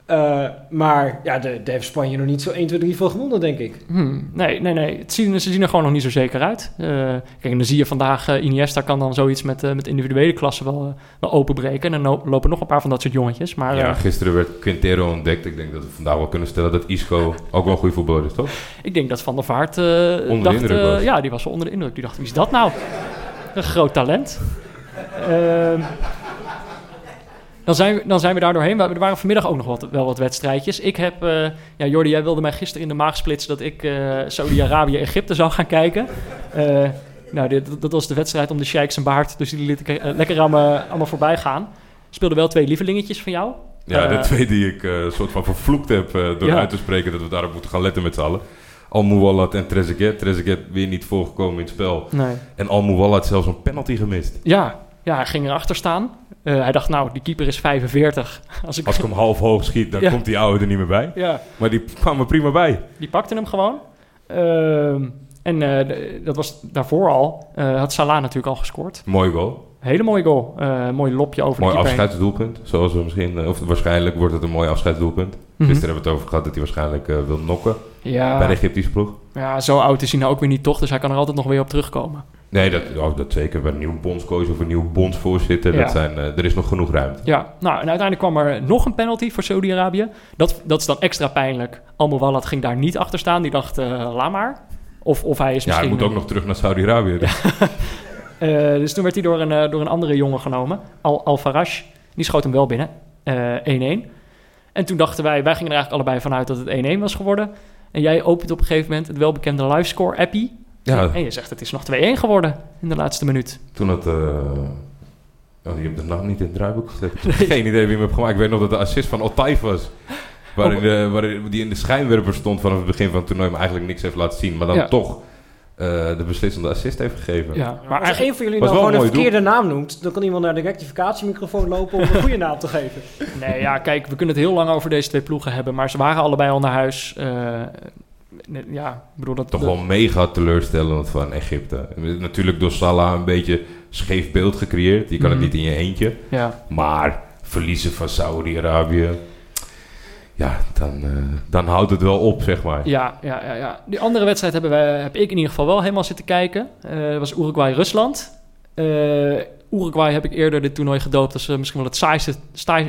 Eh, maar ja, de- daar heeft Spanje nog niet zo 1, 2, 3 van gewonnen, denk ik. Hmm, nee, nee, nee. Het zien, ze zien er gewoon nog niet zo zeker uit. Eh, kijk, en dan zie je vandaag, eh, Iniesta kan dan zoiets met, met individuele klassen wel, wel openbreken. En dan lopen nog een paar van dat soort jongetjes. Maar Ja, eh, gisteren werd Quintero ontdekt. Ik denk dat we vandaag wel kunnen stellen dat Isco ook wel een goede voetballer is, toch? ik denk dat Van der Vaart eh, de dacht... indruk eh, was. ja, die was wel onder de indruk. Die dacht, wie is dat nou? Een groot talent. Dan, zijn we, dan zijn we daar doorheen. We- Er waren vanmiddag ook nog wat, wel wat wedstrijdjes. Ik heb... eh, ja, Jordi, jij wilde mij gisteren in de maag splitsen... dat ik eh Saudi-Arabië-Egypte zou gaan kijken. Eh, nou, dit, dat was de wedstrijd om de Sheiks en baard. Dus die liet ik lekker aan me, aan me voorbij gaan. Speelden wel twee lievelingetjes van jou. Ja, de twee die ik een soort van vervloekt heb door Ja. uit te spreken dat we daarop moeten gaan letten met z'n allen. Al-Muwallat en Trezeguet. Trezeguet weer niet voorgekomen in het spel. Nee. En Al-Muwallat zelfs een penalty gemist. Ja, ja, hij ging erachter staan. Eh, hij dacht, nou, die keeper is 45. Als ik, Als ik hem half hoog schiet, dan Ja. komt die oude er niet meer bij. ja, Maar die kwam er prima bij. die pakte hem gewoon. Ehm, en eh, dat was daarvoor al. eh, had Salah natuurlijk al gescoord. Mooi goal. Hele mooie goal. Mooi lopje over Mooi de keeper heen. afscheidsdoelpunt. Zoals we misschien, of waarschijnlijk wordt het een mooi afscheidsdoelpunt. Mhm. Gisteren hebben we het over gehad dat hij waarschijnlijk wil nokken bij de Ja, Egyptische ploeg. ja, zo oud is hij nou ook weer niet toch. Dus hij kan er altijd nog weer op terugkomen. Nee, dat, oh, dat zeker. Bij een nieuw bondscoach of een nieuw bondsvoorzitter. Ja. Dat zijn, eh, er is nog genoeg ruimte. Ja, nou en uiteindelijk kwam er nog een penalty voor Saudi-Arabië. Dat, dat is dan extra pijnlijk. Al-Muwallat ging daar niet achter staan. Die dacht, eh laat maar. Of, of hij is Ja, hij misschien... moet ook nog terug naar Saudi-Arabië. Dus Eh, dus toen werd hij door een, door een andere jongen genomen, Al, Al Farash. Die schoot hem wel binnen, eh, 1-1. En toen dachten wij, wij gingen er eigenlijk allebei vanuit dat het 1-1 was geworden. En jij opent op een gegeven moment het welbekende livescore-appie. Ja, En je zegt, het is nog 2-1 geworden in de laatste minuut. toen had... eh oh, je hebt de naam niet in het draaiboek gezet. Ik heb Geen idee wie hem heeft gemaakt. Ik weet nog dat de assist van Altaif was. Waarin, de, waarin die in de schijnwerper stond vanaf het begin van het toernooi... maar eigenlijk niks heeft laten zien. Maar dan Ja. toch de beslissende assist heeft gegeven. Ja, Maar als eigenlijk, een van jullie nou gewoon een verkeerde naam noemt, dan kan iemand naar de rectificatiemicrofoon lopen om een goede naam te geven. nee, ja, kijk, we kunnen het heel lang over deze twee ploegen hebben. Maar ze waren allebei al naar huis. Eh, ja, ik bedoel dat... Toch dat- wel mega teleurstellend van Egypte. Natuurlijk door Salah een beetje scheef beeld gecreëerd. Je kan Mhm. het niet in je eentje. Ja, Maar verliezen van Saudi-Arabië... Ja, dan, eh, dan houdt het wel op, zeg maar. Ja, ja, ja, ja. Die andere wedstrijd hebben wij, heb ik in ieder geval wel helemaal zitten kijken. Eh, dat was Uruguay-Rusland. Eh, Uruguay heb ik eerder dit toernooi gedoopt als misschien wel het saaiste,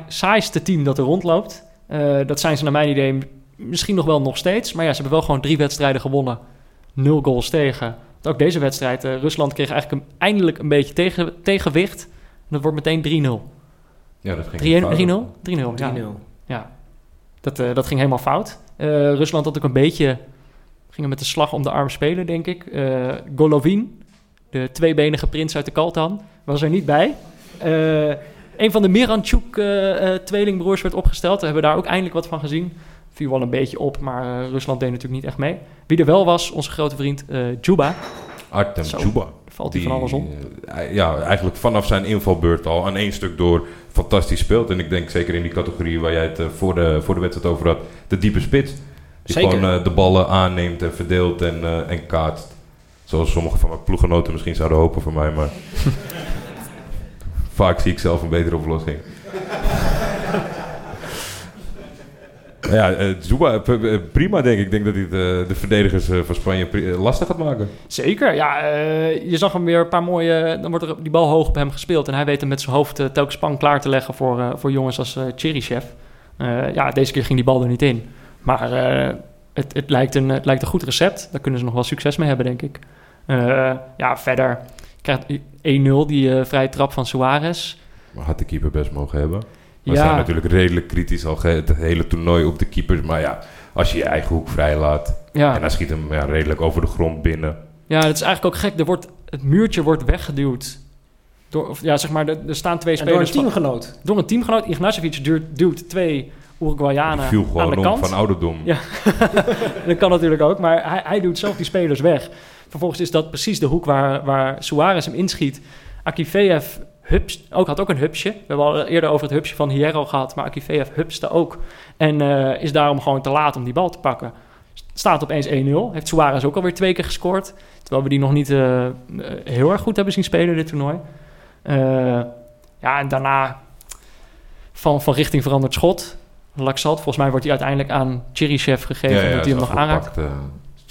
saaiste team dat er rondloopt. Eh, dat zijn ze naar mijn idee misschien nog wel nog steeds. Maar ja, ze hebben wel gewoon drie wedstrijden gewonnen. Nul goals tegen. Want ook deze wedstrijd, eh, Rusland kreeg eigenlijk een, eindelijk een beetje tegen, tegenwicht. En dat wordt meteen 3-0. 3-0? Ja, dat ging 3-0? 3-0, ja. 3-0. Ja, dat, eh, dat ging helemaal fout. Eh, Rusland had ook een beetje gingen met de slag om de arm spelen, denk ik. Eh, Golovin, de tweebenige prins uit de Kaltan, was er niet bij. Een van de Miranchuk-tweelingbroers werd opgesteld. We hebben daar ook eindelijk wat van gezien. Viel wel een beetje op, maar Rusland deed natuurlijk niet echt mee. Wie er wel was, onze grote vriend eh Juba. Artem Zo. Chuba. Valt hij van alles om. ja, eigenlijk vanaf zijn invalbeurt al aan één stuk door fantastisch speelt. En ik denk zeker in die categorie waar jij het eh, voor, de, voor de wedstrijd over had, de diepe spits. Die Zeker. gewoon eh, de ballen aanneemt en verdeelt en, eh, en kaatst. Zoals sommige van mijn ploeggenoten misschien zouden hopen voor mij, maar... Vaak zie ik zelf een betere oplossing. Ja, eh Zuba, p- p- prima denk ik. Ik denk dat hij eh, de verdedigers eh, van Spanje eh, lastig gaat maken. Zeker, ja. eh, je zag hem weer een paar mooie... Dan wordt er die bal hoog op hem gespeeld. En hij weet hem met zijn hoofd eh, telkens pan klaar te leggen voor, eh, voor jongens als eh Cherichev. Eh, ja, deze keer ging die bal er niet in. Maar eh, het, het, lijkt een, het lijkt een goed recept. Daar kunnen ze nog wel succes mee hebben, denk ik. Eh, ja, verder krijgt 1-0 die eh, vrije trap van Suarez. Maar had de keeper best mogen hebben. We Ja. zijn natuurlijk redelijk kritisch al het hele toernooi op de keepers. Maar ja, als je je eigen hoek vrij laat Ja. en hij schiet hem ja, redelijk over de grond binnen. Ja, dat is eigenlijk ook gek. Er wordt, het muurtje wordt weggeduwd. Door, of, ja, zeg maar, er, er staan twee En door een spelers van- teamgenoot. door een teamgenoot. Ignacevic duwt, duwt twee Uruguayanen viel aan gewoon de kant. van ouderdom. Ja. dat kan natuurlijk ook, maar hij, hij doet zelf die spelers weg. Vervolgens is dat precies de hoek waar, waar Suarez hem inschiet. Akifeev hups, ook, had ook een hupsje. We hebben al eerder over het hupsje van Hierro gehad, maar Akifeev hupste ook. En eh, is daarom gewoon te laat om die bal te pakken. Staat opeens 1-0. Heeft Suarez ook alweer twee keer gescoord. Terwijl we die nog niet eh, eh, heel erg goed hebben zien spelen dit toernooi. Ja, en daarna van, van richting veranderd schot. Laxalt, volgens mij wordt hij uiteindelijk aan Cherichev gegeven omdat hij hem nog aanraakt.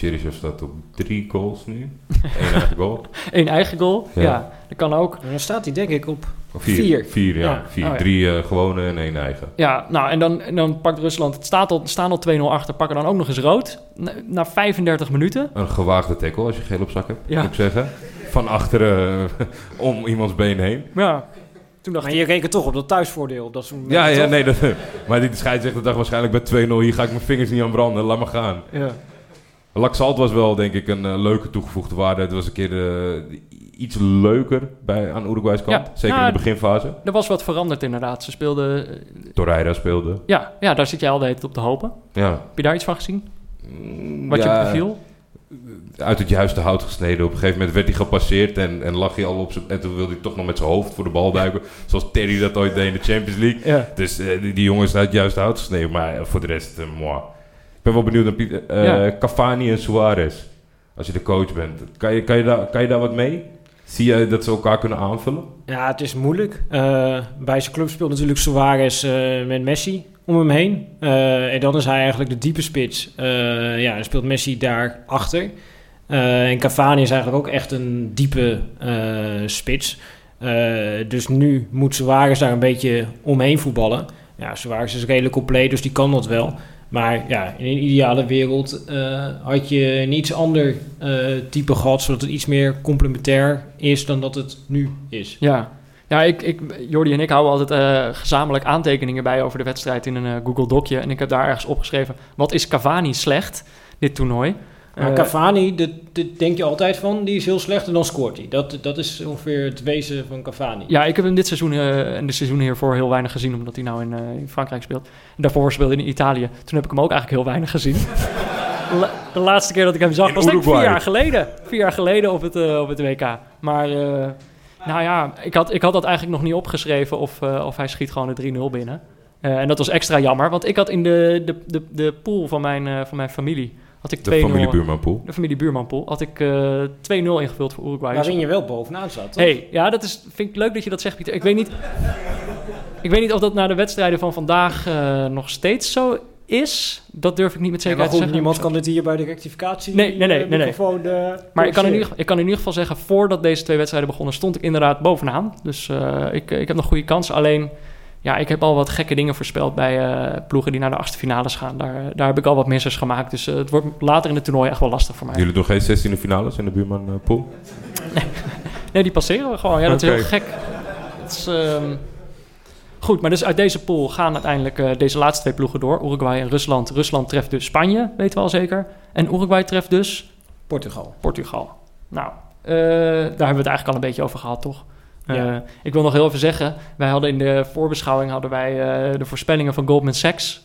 Cheryshev staat op drie goals nu. Eén eigen goal. Eén eigen goal, ja. Ja. Dat kan ook. En dan staat hij denk ik op... Vier. Vier. Vier, ja. Ja. Vier. Oh, ja. Drie eh, gewone en één eigen. Ja, nou, en dan, en dan pakt Rusland... Het staat al, staan al 2-0 achter, pakken dan ook nog eens rood. Na, na 35 minuten. Een gewaagde tackle als je geel op zak hebt, Ja. moet ik zeggen. Van achteren eh, om iemands been heen. Ja, toen dacht Maar ik... je rekent toch op dat thuisvoordeel. op Dat Ja, ja, toch? nee. Dat, maar die scheidsrechter dacht waarschijnlijk bij 2-0... hier ga ik mijn vingers niet aan branden, laat maar gaan. Ja. Laxalt was wel, denk ik, een eh, leuke toegevoegde waarde. Het was een keer eh, iets leuker bij, aan Uruguay's kant. Ja. Zeker in de beginfase. Er was wat veranderd inderdaad. Ze speelden... eh, Torreira speelde. Ja, ja, daar zit jij al de hele tijd op te hopen. Ja. Heb je daar iets van gezien? Mm, Wat ja, je beviel? Uit het juiste hout gesneden. Op een gegeven moment werd hij gepasseerd en, en lag hij al op zijn... En toen wilde hij toch nog met zijn hoofd voor de bal duiken. Zoals Terry dat ooit deed in de Champions League. Ja. Dus die, die jongen is uit het juiste hout gesneden. Maar voor de rest, moi. Ik ben wel benieuwd naar Piet, eh, Ja. Cavani en Suarez. Als je de coach bent. Kan je, kan, je daar, kan je daar wat mee? Zie je dat ze elkaar kunnen aanvullen? Ja, het is moeilijk. Eh, bij zijn club speelt natuurlijk Suarez eh, met Messi om hem heen. En dan is hij eigenlijk de diepe spits. Ja, dan speelt Messi daar achter. Eh, en Cavani is eigenlijk ook echt een diepe spits. Dus nu moet Suarez daar een beetje omheen voetballen. Ja, Suarez is redelijk compleet, dus die kan dat wel. Maar ja, in een ideale wereld eh, had je een iets ander eh, type gehad, zodat het iets meer complementair is dan dat het nu is. Ja, ja ik, ik, Jordi en ik houden altijd eh, gezamenlijk aantekeningen bij over de wedstrijd in een Google Docje. En ik heb daar ergens opgeschreven, wat is Cavani slecht, dit toernooi? Maar Eh, Cavani, dat, dat denk je altijd van, die is heel slecht en dan scoort hij. Dat, dat is ongeveer het wezen van Cavani. Ja, ik heb hem dit seizoen eh, en de seizoenen hiervoor heel weinig gezien, omdat hij nou in, eh, in Frankrijk speelt. En daarvoor speelde hij in Italië. Toen heb ik hem ook eigenlijk heel weinig gezien. La- de laatste keer dat ik hem zag In was denk ik vier jaar geleden. Vier jaar geleden op het, op het WK. Maar nou ja, ik had, ik had dat eigenlijk nog niet opgeschreven of, of hij schiet gewoon de 3-0 binnen. En dat was extra jammer, want ik had in de, de, de, de pool van mijn, van mijn familie, had ik 2-0... De familie Buurmanpoel. De familie Buurmanpool. Had ik eh 2-0 ingevuld voor Uruguay. Waarin je wel bovenaan zat. toch? hey, ja, dat is, vind ik leuk dat je dat zegt, Pieter. Ik weet niet, ik weet niet of dat na de wedstrijden van vandaag eh, nog steeds zo is. Dat durf ik niet met Ja, maar zekerheid te zeggen. niemand kan dit hier bij de rectificatie. Nee, nee, nee, nee, eh, Maar ik kan, in ieder, ik kan in ieder geval zeggen, voordat deze twee wedstrijden begonnen, stond ik inderdaad bovenaan. Dus eh, ik, ik heb nog goede kansen. Alleen, ja, ik heb al wat gekke dingen voorspeld bij eh, ploegen die naar de achtste finales gaan. Daar, daar heb ik al wat missers gemaakt. Dus eh, het wordt later in het toernooi echt wel lastig voor mij. Jullie doen geen 16e finales in de Buurmanpoel? Nee, die passeren we gewoon. Ja, dat is heel gek. Het is, ehm, Goed, maar dus uit deze pool gaan uiteindelijk eh, deze laatste twee ploegen door. Uruguay en Rusland. Rusland treft dus Spanje, weten we al zeker. En Uruguay treft dus Portugal. Portugal. Nou, eh, daar hebben we het eigenlijk al een beetje over gehad, toch? Eh, ik wil nog heel even zeggen, wij hadden in de voorbeschouwing hadden wij eh, de voorspellingen van Goldman Sachs,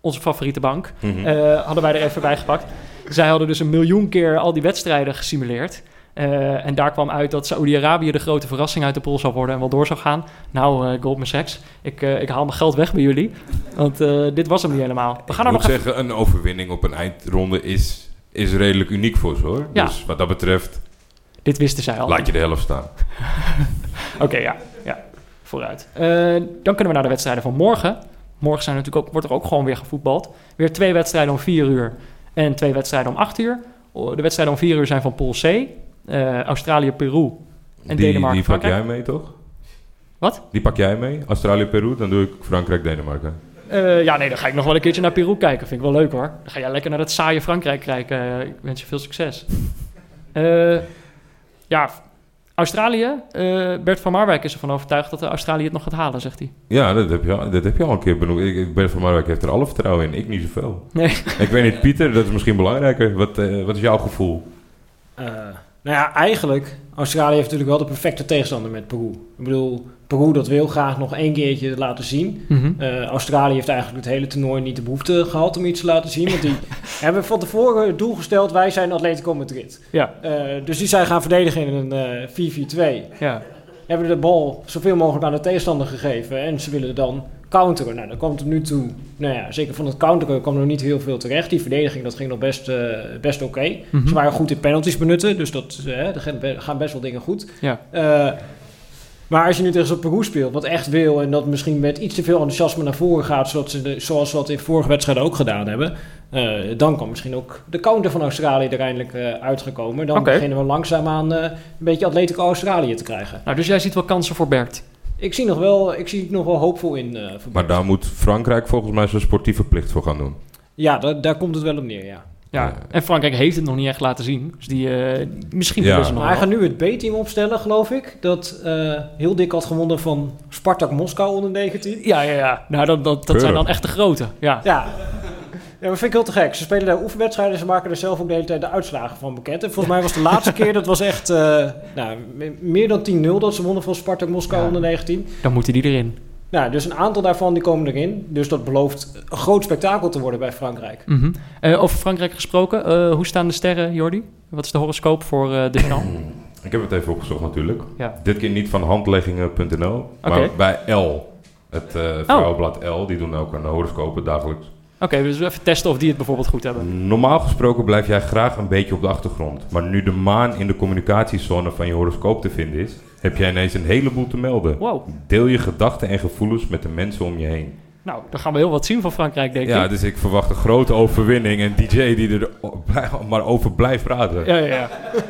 onze favoriete bank, Mhm. eh, hadden wij er even bij gepakt. Zij hadden dus een miljoen keer al die wedstrijden gesimuleerd. En daar kwam uit dat Saoedi-Arabië de grote verrassing uit de pool zou worden en wel door zou gaan. Nou, Goldman Sachs, ik, ik haal mijn geld weg bij jullie. Want dit was hem niet helemaal. We gaan ik er moet nog even... zeggen, een overwinning op een eindronde is, is redelijk uniek voor ze hoor. Ja. Dus wat dat betreft, Dit wisten zij al. laat je de helft staan. Oké, ja, ja. Vooruit. Eh, dan kunnen we naar de wedstrijden van morgen. Morgen zijn natuurlijk ook, wordt er ook gewoon weer gevoetbald. Weer twee wedstrijden om 4 uur en twee wedstrijden om 8 uur. De wedstrijden om 4 uur zijn van Pool C. eh, Australië, Peru en die, Denemarken, Die pak jij mee toch? Wat? Die pak jij mee? Australië, Peru, dan doe ik Frankrijk, Denemarken. Eh, ja, nee, dan ga ik nog wel een keertje naar Peru kijken. Vind ik wel leuk hoor. Dan ga jij lekker naar dat saaie Frankrijk kijken. Ik wens je veel succes. Eh, ja, Australië. eh, Bert van Marwijk is ervan overtuigd dat de Australië het nog gaat halen, zegt hij. Ja, dat heb je, al- dat heb je al een keer benoemd. Ben van Marwijk heeft er alle vertrouwen in. Ik niet zoveel. Nee. Ik weet niet, Pieter, dat is misschien belangrijker. Wat, eh, wat is jouw gevoel? Eh, nou ja, eigenlijk, Australië heeft natuurlijk wel de perfecte tegenstander met Peru. Ik bedoel, Peru dat wil graag nog één keertje laten zien. Mhm. Eh, Australië heeft eigenlijk het hele toernooi niet de behoefte gehad om iets te laten zien. Want die hebben van tevoren het doel gesteld, wij zijn Atletico Madrid. Ja, Eh, dus die zijn gaan verdedigen in een eh 4-4-2. ja. Hebben de bal zoveel mogelijk aan de tegenstander gegeven. En ze willen dan counteren. Nou, dan kwam tot nu toe, nou ja, zeker van het counteren kwam er nog niet heel veel terecht. Die verdediging, dat ging nog best, eh, best oké. Mhm. Ze waren goed in penalties benutten, dus dat, eh, er gaan be- gaan best wel dingen goed. Ja. Eh, maar als je nu tegen zo'n Peru speelt, wat echt wil... en dat misschien met iets te veel enthousiasme naar voren gaat... zodat ze de, zoals ze dat in vorige wedstrijden ook gedaan hebben... eh, dan kan misschien ook de counter van Australië er eindelijk eh, uitgekomen. Dan beginnen we langzaamaan eh, een beetje Atletico Australië te krijgen. Nou, dus jij ziet wel kansen voor Bert. Ik zie nog wel, ik zie het nog wel hoopvol in. eh, voor Maar daar moet Frankrijk volgens mij zijn sportieve plicht voor gaan doen. Ja, daar, daar komt het wel op neer, ja. Ja. Ja. En Frankrijk heeft het nog niet echt laten zien. Dus die, eh, misschien Ja. nog Maar hij gaat nu het B-team opstellen, geloof ik. Dat eh, heel dik had gewonnen van Spartak Moskou onder 19. Ja, ja, ja. Nou, dat, dat, dat zijn dan echt de grote. Ja. Ja. Ja, dat vind ik heel te gek. Ze spelen daar oefenwedstrijden. Ze maken er zelf ook de hele tijd de uitslagen van bekend. En volgens mij was de laatste keer, dat was echt eh, nou, me- meer dan 10-0 dat ze wonnen van Spartak Moskou Ja. onder 19. Dan moeten die erin. Nou, dus een aantal daarvan die komen erin. Dus dat belooft een groot spektakel te worden bij Frankrijk. Mhm. Eh, over Frankrijk gesproken. eh, hoe staan de sterren, Jordi? Wat is de horoscoop voor eh Deschamps? Ik heb het even opgezocht natuurlijk. Ja. Dit keer niet van handleggingen.nl, maar bij L. Het eh vrouwenblad L, die doen ook een horoscopen dagelijks. Oké, dus even testen of die het bijvoorbeeld goed hebben. Normaal gesproken blijf jij graag een beetje op de achtergrond. Maar nu de maan in de communicatiezone van je horoscoop te vinden is, heb jij ineens een heleboel te melden. Wow. Deel je gedachten en gevoelens met de mensen om je heen. Nou, dan gaan we heel wat zien van Frankrijk, denk Ja, ik. dus ik verwacht een grote overwinning. En DJ die er maar over blijft praten. Ja, ja, ja.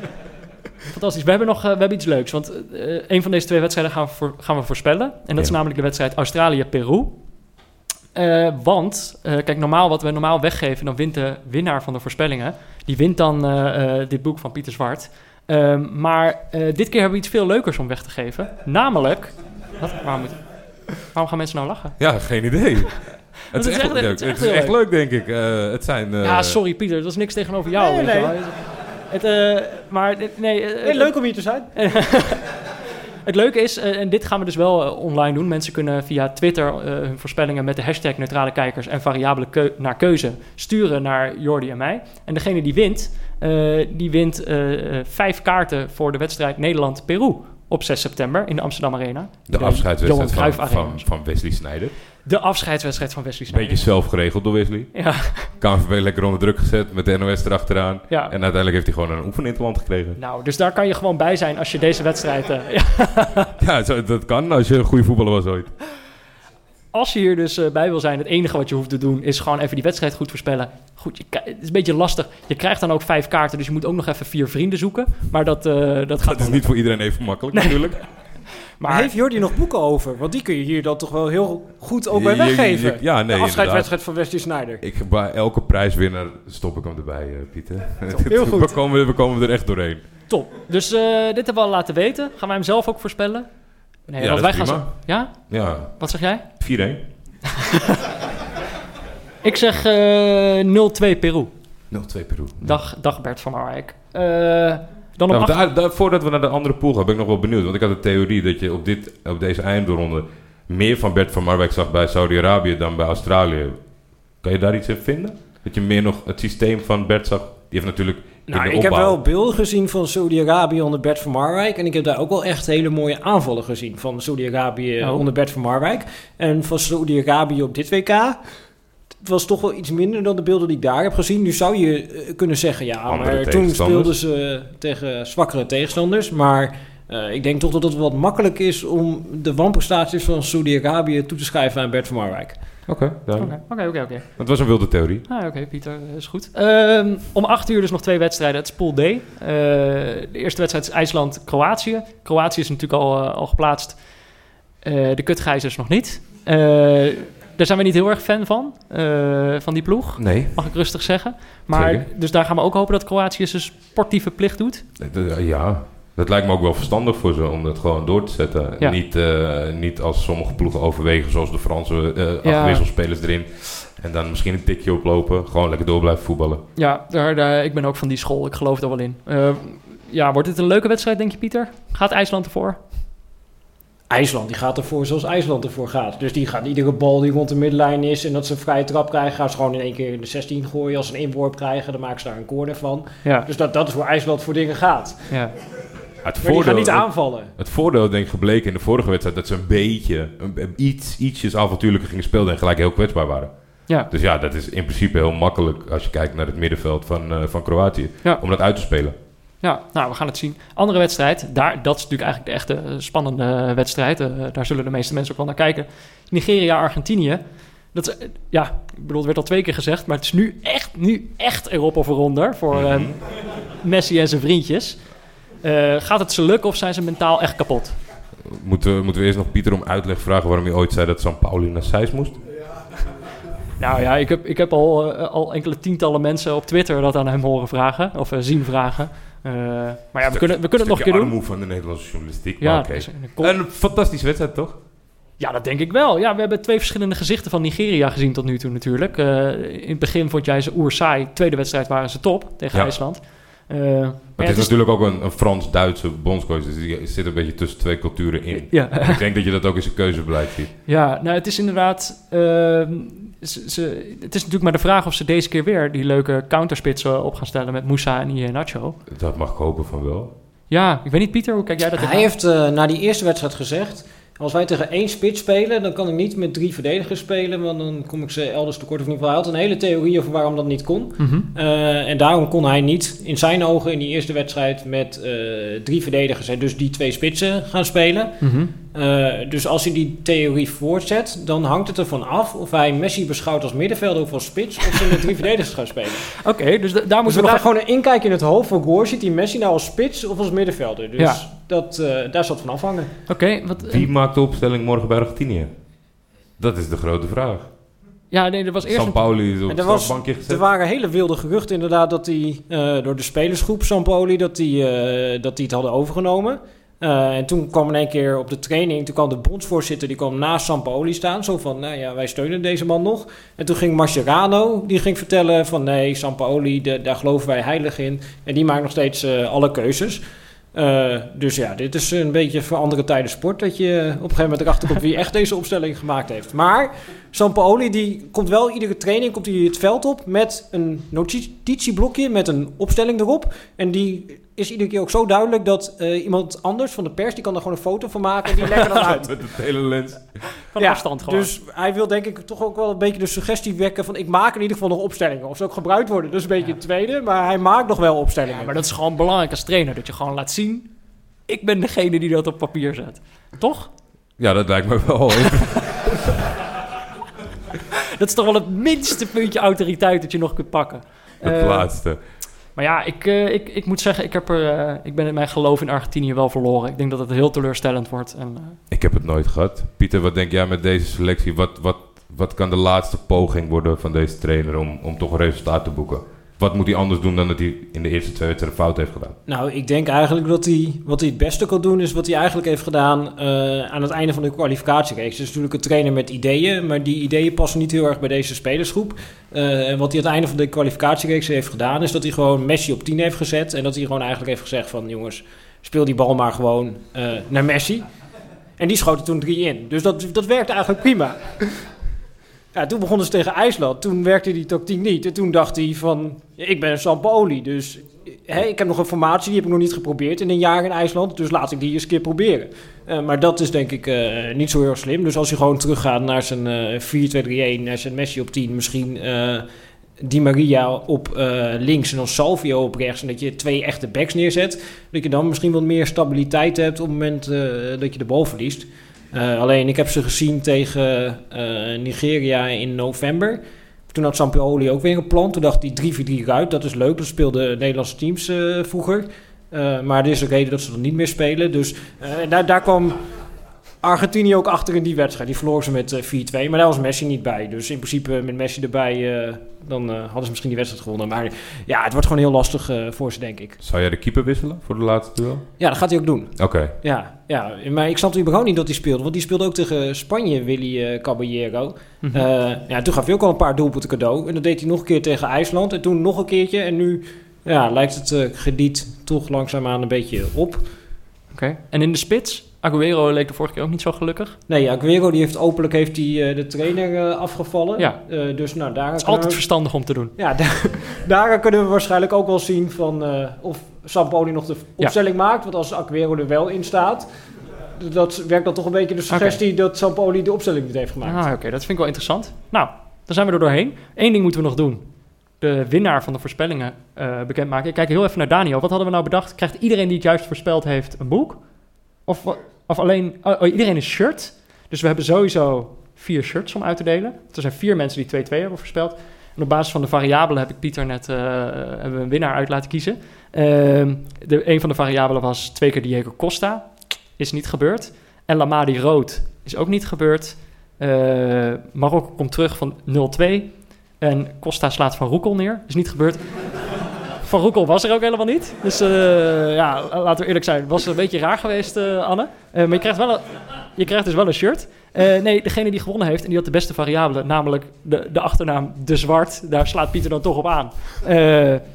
Fantastisch. We hebben nog eh, we hebben iets leuks. Want eh, een van deze twee wedstrijden gaan we, voor, gaan we voorspellen. En dat is Ja. namelijk de wedstrijd Australië-Peru. Eh, want, eh, kijk, normaal wat we normaal weggeven, dan wint de winnaar van de voorspellingen. Die wint dan eh, eh, dit boek van Pieter Zwart. Ehm, maar eh, dit keer hebben we iets veel leukers om weg te geven. Namelijk. Wat? Waarom, moet, waarom gaan mensen nou lachen? Ja, geen idee. Het is, echt leuk. het is echt Het is heel echt leuk, denk ik. Eh, het zijn... eh, ja, sorry Pieter, dat is niks tegenover jou. Nee, weet je nee. wel. Het, eh, maar dit- nee, Hey, leuk om hier te zijn. Het leuke is, eh, en dit gaan we dus wel eh, online doen. Mensen kunnen via Twitter eh, hun voorspellingen met de hashtag neutrale kijkers en variabele naar keuze sturen naar Jordi en mij. En degene die wint, die wint vijf kaarten voor de wedstrijd Nederland-Peru op 6 september in de Amsterdam Arena. de afscheidswedstrijd van, van, van Wesley Snijder. De afscheidswedstrijd van Wesley Sneijder. Beetje zelf geregeld door Wesley. Ja, KNVB lekker onder druk gezet met de NOS erachteraan. ja. En uiteindelijk heeft hij gewoon een oefeninterland gekregen. Nou, dus daar kan je gewoon bij zijn als je deze wedstrijd... eh, ja. Ja, zo- dat kan als je een goede voetballer was ooit. Als je hier dus eh, bij wil zijn, het enige wat je hoeft te doen is gewoon even die wedstrijd goed voorspellen. Goed, je, het is een beetje lastig. Je krijgt dan ook vijf kaarten, dus je moet ook nog even vier vrienden zoeken. Maar dat, eh, dat gaat Dat is niet voor iedereen even makkelijk natuurlijk. Maar Maar heeft Jordi nog boeken over? Want die kun je hier dan toch wel heel goed ook bij Je- je- je- weggeven. ja, nee, de afscheidswedstrijd van Wesley Sneijder. Ik, bij elke prijswinnaar stop ik hem erbij, eh, Pieter. Heel goed. We komen, we komen er echt doorheen. top. Dus eh, dit hebben we al laten weten. Gaan wij hem zelf ook voorspellen? Nee, Ja, want wij gaan prima. Ja? Ja, Wat zeg jij? 4-1. Ik zeg eh 0-2 Peru. 0-2 Peru. Dag, dag Bert van Marwijk. Eh, dan op Nou, daar, daar- voordat we naar de andere pool gaan, ben ik nog wel benieuwd. Want ik had de theorie dat je op, dit, op deze eindronde meer van Bert van Marwijk zag bij Saudi-Arabië dan bij Australië. Kan je daar iets in vinden? Dat je meer nog het systeem van Bert zag? Die heeft natuurlijk Nou, ik heb wel beelden gezien van Saudi-Arabië onder Bert van Marwijk. En ik heb daar ook wel echt hele mooie aanvallen gezien van Saudi-Arabië Oh. onder Bert van Marwijk. En van Saudi-Arabië op dit WK. Het was toch wel iets minder dan de beelden die ik daar heb gezien. Nu zou je eh, kunnen zeggen, ja, Andere maar toen speelden ze tegen zwakkere tegenstanders. Maar eh, ik denk toch dat het wat makkelijk is om de wanprestaties van Saudi-Arabië toe te schrijven aan Bert van Marwijk. Oké. Oké, oké. Het was een wilde theorie. Ah, oké, Pieter, eh, is goed. Ehm, om acht uur dus nog twee wedstrijden. Het is Pool D. Eh, de eerste wedstrijd is IJsland-Kroatië. Kroatië is natuurlijk al, eh, al geplaatst. Eh, de kutgijzers nog niet. Eh, daar zijn we niet heel erg fan van, eh, van die ploeg. Nee. Mag ik rustig zeggen. Maar, Zeker. dus daar gaan we ook hopen dat Kroatië zijn sportieve plicht doet. Ja, dat lijkt me ook wel verstandig voor ze om dat gewoon door te zetten. Ja. Niet, eh, niet als sommige ploegen overwegen, zoals de Franse eh acht Ja. wisselspelers erin. En dan misschien een tikje oplopen. Gewoon lekker door blijven voetballen. Ja, daar, daar, ik ben ook van die school. Ik geloof er wel in. Eh, ja, wordt dit een leuke wedstrijd, denk je, Pieter? Gaat IJsland ervoor? IJsland die gaat ervoor zoals IJsland ervoor gaat. Dus die gaat iedere bal die rond de middenlijn is en dat ze een vrije trap krijgen, gaan ze gewoon in één keer in de 16 gooien. Als ze een inworp krijgen, dan maken ze daar een corner van. Ja, Dus dat, dat is hoe IJsland voor dingen gaat. ja. Het die gaan niet aanvallen. Het voordeel denk ik gebleken in de vorige wedstrijd dat ze een beetje, een, iets, ietsjes avontuurlijker gingen spelen en gelijk heel kwetsbaar waren. ja. Dus ja, dat is in principe heel makkelijk als je kijkt naar het middenveld van, eh, van Kroatië. Ja. Om dat uit te spelen. Ja, nou, we gaan het zien. Andere wedstrijd, daar, dat is natuurlijk eigenlijk de echte eh, spannende wedstrijd. Eh, daar zullen de meeste mensen ook wel naar kijken. Nigeria-Argentinië. Dat is, ja, ik bedoel, het werd al twee keer gezegd, maar het is nu echt, nu echt erop of eronder voor eh, Messi en zijn vriendjes. Eh, gaat het ze lukken of zijn ze mentaal echt kapot? Moeten, we- moeten we eerst nog Pieter om uitleg vragen waarom hij ooit zei dat San Pauli naar Seis moest? Nou ja, ik heb, ik heb al, eh, al enkele tientallen mensen op Twitter dat aan hem horen vragen, of eh, zien vragen. Maar ja, we kunnen, we kunnen het nog een keer doen. van de Nederlandse journalistiek. Ja, dus een fantastische wedstrijd, toch? Ja, dat denk ik wel. Ja, we hebben twee verschillende gezichten van Nigeria gezien tot nu toe natuurlijk. In het begin vond jij ze oer saai. Tweede wedstrijd waren ze top tegen Ja. IJsland. Eh, Maar het is natuurlijk ook een, een Frans-Duitse bondscoach, dus die zit een beetje tussen twee culturen in. Ja, ik denk dat je dat ook in zijn keuzebeleid ziet. ja, nou het is inderdaad... ehm, ze, ze- het is natuurlijk maar de vraag of ze deze keer weer die leuke counterspitsen op gaan stellen met Moussa en Iheanacho. Dat mag ik hopen van wel. Ja, ik weet niet Pieter, hoe kijk jij dat Hij heeft eh, na die eerste wedstrijd gezegd... Als wij tegen één spits spelen, dan kan ik niet met drie verdedigers spelen, want dan kom ik ze elders tekort. Of in ieder geval, hij had een hele theorie over waarom dat niet kon. Mhm. Eh, en daarom kon hij niet in zijn ogen in die eerste wedstrijd met eh, drie verdedigers en dus die twee spitsen gaan spelen. Mhm. Eh, dus als hij die theorie voortzet, dan hangt het ervan af of hij Messi beschouwt als middenvelder of als spits, of ze met drie verdedigers gaan spelen. Oké, dus da- daar Dus moeten we we nog... gewoon een inkijk in het hoofd van Goor. Ziet hij Messi nou als spits of als middenvelder? Dus Ja. dat, eh, daar zal het van afhangen. Oké, wat... Wie maakt de opstelling morgen bij Argentinië? Dat is de grote vraag. Ja, nee, er was eerst... San Pauli is op er, was, strafbankje er gezet. waren hele wilde geruchten inderdaad dat hij eh, door de spelersgroep Sampoli dat die, eh, dat die het hadden overgenomen. Eh, en toen kwam in één keer op de training, toen kwam de bondsvoorzitter, die kwam naast Sampaoli staan. Zo van, nou ja, wij steunen deze man nog. En toen ging Mascherano, die ging vertellen van nee, Sampaoli, daar geloven wij heilig in. En die maakt nog steeds eh, alle keuzes. Eh, dus ja, dit is een beetje voor andere tijden sport. Dat je op een gegeven moment erachter komt wie echt deze opstelling gemaakt heeft. Maar Sampaoli die komt wel iedere training komt hij het veld op met een notitieblokje met een opstelling erop. En die is iedere keer ook zo duidelijk dat eh, iemand anders van de pers die kan er gewoon een foto van maken en die legt er dan uit. Met het hele lens. Van Ja, afstand gewoon. Dus hij wil denk ik toch ook wel een beetje de suggestie wekken van ik maak in ieder geval nog opstellingen. Of ze ook gebruikt worden, dat is een beetje het tweede. Maar hij maakt nog wel opstellingen. Ja, maar dat is gewoon belangrijk als trainer. Dat je gewoon laat zien... Ik ben degene die dat op papier zet. Toch? Ja, dat lijkt me wel. Dat is toch wel het minste puntje autoriteit dat je nog kunt pakken. Het Eh, laatste. Maar ja, ik, eh, ik, ik moet zeggen, ik, heb er, eh, ik ben in mijn geloof in Argentinië wel verloren. Ik denk dat het heel teleurstellend wordt. En, Ik heb het nooit gehad. Pieter, wat denk jij met deze selectie? Wat, wat, wat kan de laatste poging worden van deze trainer om, om toch een resultaat te boeken? Wat moet hij anders doen dan dat hij in de eerste twee wedstrijden fout heeft gedaan? Nou, ik denk eigenlijk dat hij wat hij het beste kan doen, is wat hij eigenlijk heeft gedaan eh, aan het einde van de kwalificatiereeks. Dus natuurlijk een trainer met ideeën, maar die ideeën passen niet heel erg bij deze spelersgroep. Eh, en wat hij aan het einde van de kwalificatiereeks heeft gedaan, is dat hij gewoon Messi op 10 heeft gezet. En dat hij gewoon eigenlijk heeft gezegd van jongens, speel die bal maar gewoon uh, naar Messi. En die schoot er toen drie in. Dus dat, dat werkte eigenlijk prima. Toen begonnen ze tegen IJsland. Toen werkte die tactiek niet. En toen dacht hij van, ik ben een Sampoli, dus ik heb nog een formatie, die heb ik nog niet geprobeerd in een jaar in IJsland. Dus laat ik die eens een keer proberen. Uh, maar dat is denk ik uh, niet zo heel slim. Dus als je gewoon teruggaat naar zijn uh, 4-2-3-1, naar zijn Messi op 10, misschien Di Maria op links en dan Salvio op rechts. En dat je twee echte backs neerzet. Dat je dan misschien wat meer stabiliteit hebt op het moment dat je de bal verliest. Uh, alleen ik heb ze gezien tegen uh, Nigeria in november. Toen had Sampaoli ook weer een plan. Toen dacht hij 3-4-3 uit. Dat is leuk. Dat speelden Nederlandse teams uh, vroeger. maar er is een reden dat ze dat niet meer spelen. Dus daar kwam Argentinië ook achter in die wedstrijd. Die verloor ze met 4-2. Maar daar was Messi niet bij. Dus in principe met Messi erbij dan uh, hadden ze misschien die wedstrijd gewonnen. Maar ja, het wordt gewoon heel lastig uh, voor ze, denk ik. Zou jij de keeper wisselen voor de laatste duel? Ja, dat gaat hij ook doen. Oké. Okay. Ja, ja, maar ik snapte überhaupt niet dat hij speelde. Want die speelde ook tegen Spanje, Willy uh, Caballero. Mm -hmm. ja, toen gaf hij ook al een paar doelpunten cadeau. En dat deed hij nog een keer tegen IJsland. En toen nog een keertje. En nu ja, lijkt het krediet toch langzaamaan een beetje op. Oké. Okay. En in de spits? Aguero leek de vorige keer ook niet zo gelukkig. Nee, Aguero die heeft openlijk heeft die, uh, de trainer uh, afgevallen. Ja. Uh, dus nou, daar het is altijd we... verstandig om te doen. Ja, daar, daar kunnen we waarschijnlijk ook wel zien van of Sampoli nog de opstelling ja. maakt. Want als Aguero er wel in staat, dat werkt dan toch een beetje de suggestie okay. dat Sampoli de opstelling niet heeft gemaakt. Ah, oké, okay. dat vind ik wel interessant. Nou, dan zijn we er doorheen. Eén ding moeten we nog doen. De winnaar van de voorspellingen bekendmaken. Ik kijk heel even naar Daniel. Wat hadden we nou bedacht? Krijgt iedereen die het juist voorspeld heeft een boek? Of of alleen, oh, oh, iedereen een shirt. Dus we hebben sowieso vier shirts om uit te delen. Er zijn vier mensen die 2-2 hebben voorspeld. En op basis van de variabelen heb ik Pieter net uh, hebben een winnaar uit laten kiezen. Uh, de, een van de variabelen was twee keer Diego Costa. Is niet gebeurd. En Lamadi Rood is ook niet gebeurd. Uh, Marokko komt terug van 0-2. En Costa slaat van Roekel neer. Is niet gebeurd. Van Roekel was er ook helemaal niet. Dus uh, ja, laten we eerlijk zijn. Het was een beetje raar geweest, uh, Anne. Uh, maar je krijgt, wel een, je krijgt dus wel een shirt. nee, degene die gewonnen heeft en die had de beste variabele, namelijk de, de achternaam De Zwart. Daar slaat Pieter dan toch op aan.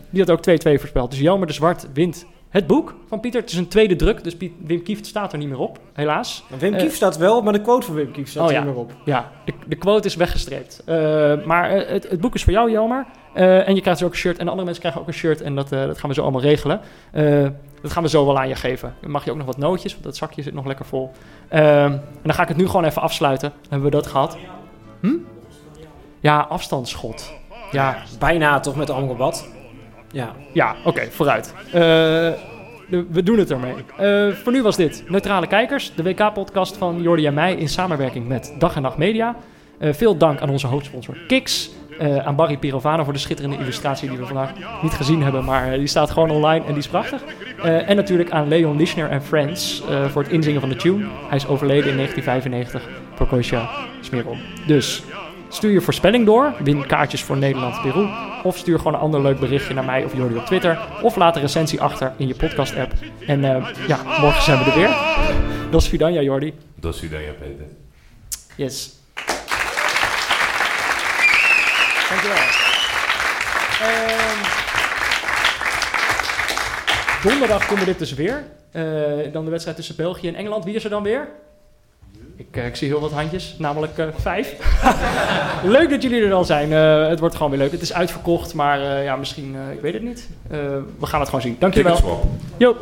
die had ook 2-2 voorspeld. Dus Jelmer De Zwart wint het boek van Pieter. Het is een tweede druk, dus Piet, Wim Kieft staat er niet meer op, helaas. Wim Kieft staat wel, maar de quote van Wim Kieft staat oh, er ja. niet meer op. Ja, de, de quote is weggestreept. maar het, het boek is voor jou, Jelmer. Uh, en je krijgt dus ook een shirt. En de andere mensen krijgen ook een shirt. En dat, uh, dat gaan we zo allemaal regelen. Uh, dat gaan we zo wel aan je geven. Dan mag je ook nog wat nootjes, want dat zakje zit nog lekker vol. en dan ga ik het nu gewoon even afsluiten. Dan hebben we dat gehad. Hm? Ja, afstandsschot. Ja. Bijna toch met Amrabat. Ja. Ja, oké, okay, vooruit. we doen het ermee. voor nu was dit Neutrale Kijkers, de WK-podcast van Jordi en mij in samenwerking met Dag en Nacht Media. veel dank aan onze hoofdsponsor Kiks. Uh, aan Barry Pirovano voor de schitterende illustratie die we vandaag niet gezien hebben, maar uh, die staat gewoon online en die is prachtig. Uh, en natuurlijk aan Leon Lischner en Friends voor het inzingen van de tune. Hij is overleden in 1995. Prokosja Smeerol. Dus stuur je voorspelling door, win kaartjes voor Nederland-Peru. Of stuur gewoon een ander leuk berichtje naar mij of Jordi op Twitter. Of laat een recensie achter in je podcast-app. En ja, morgen zijn we er weer. Dat is Vidanja, Jordi. Dat is Vidanja, Peter. Yes. Dankjewel. Um, donderdag doen we dit dus weer. Uh, dan de wedstrijd tussen België en Engeland. Wie is er dan weer? Ik, uh, ik zie heel wat handjes, namelijk uh, vijf. leuk dat jullie er al zijn. het wordt gewoon weer leuk. Het is uitverkocht, maar ja, misschien, ik weet het niet. we gaan het gewoon zien. Dankjewel. Jo.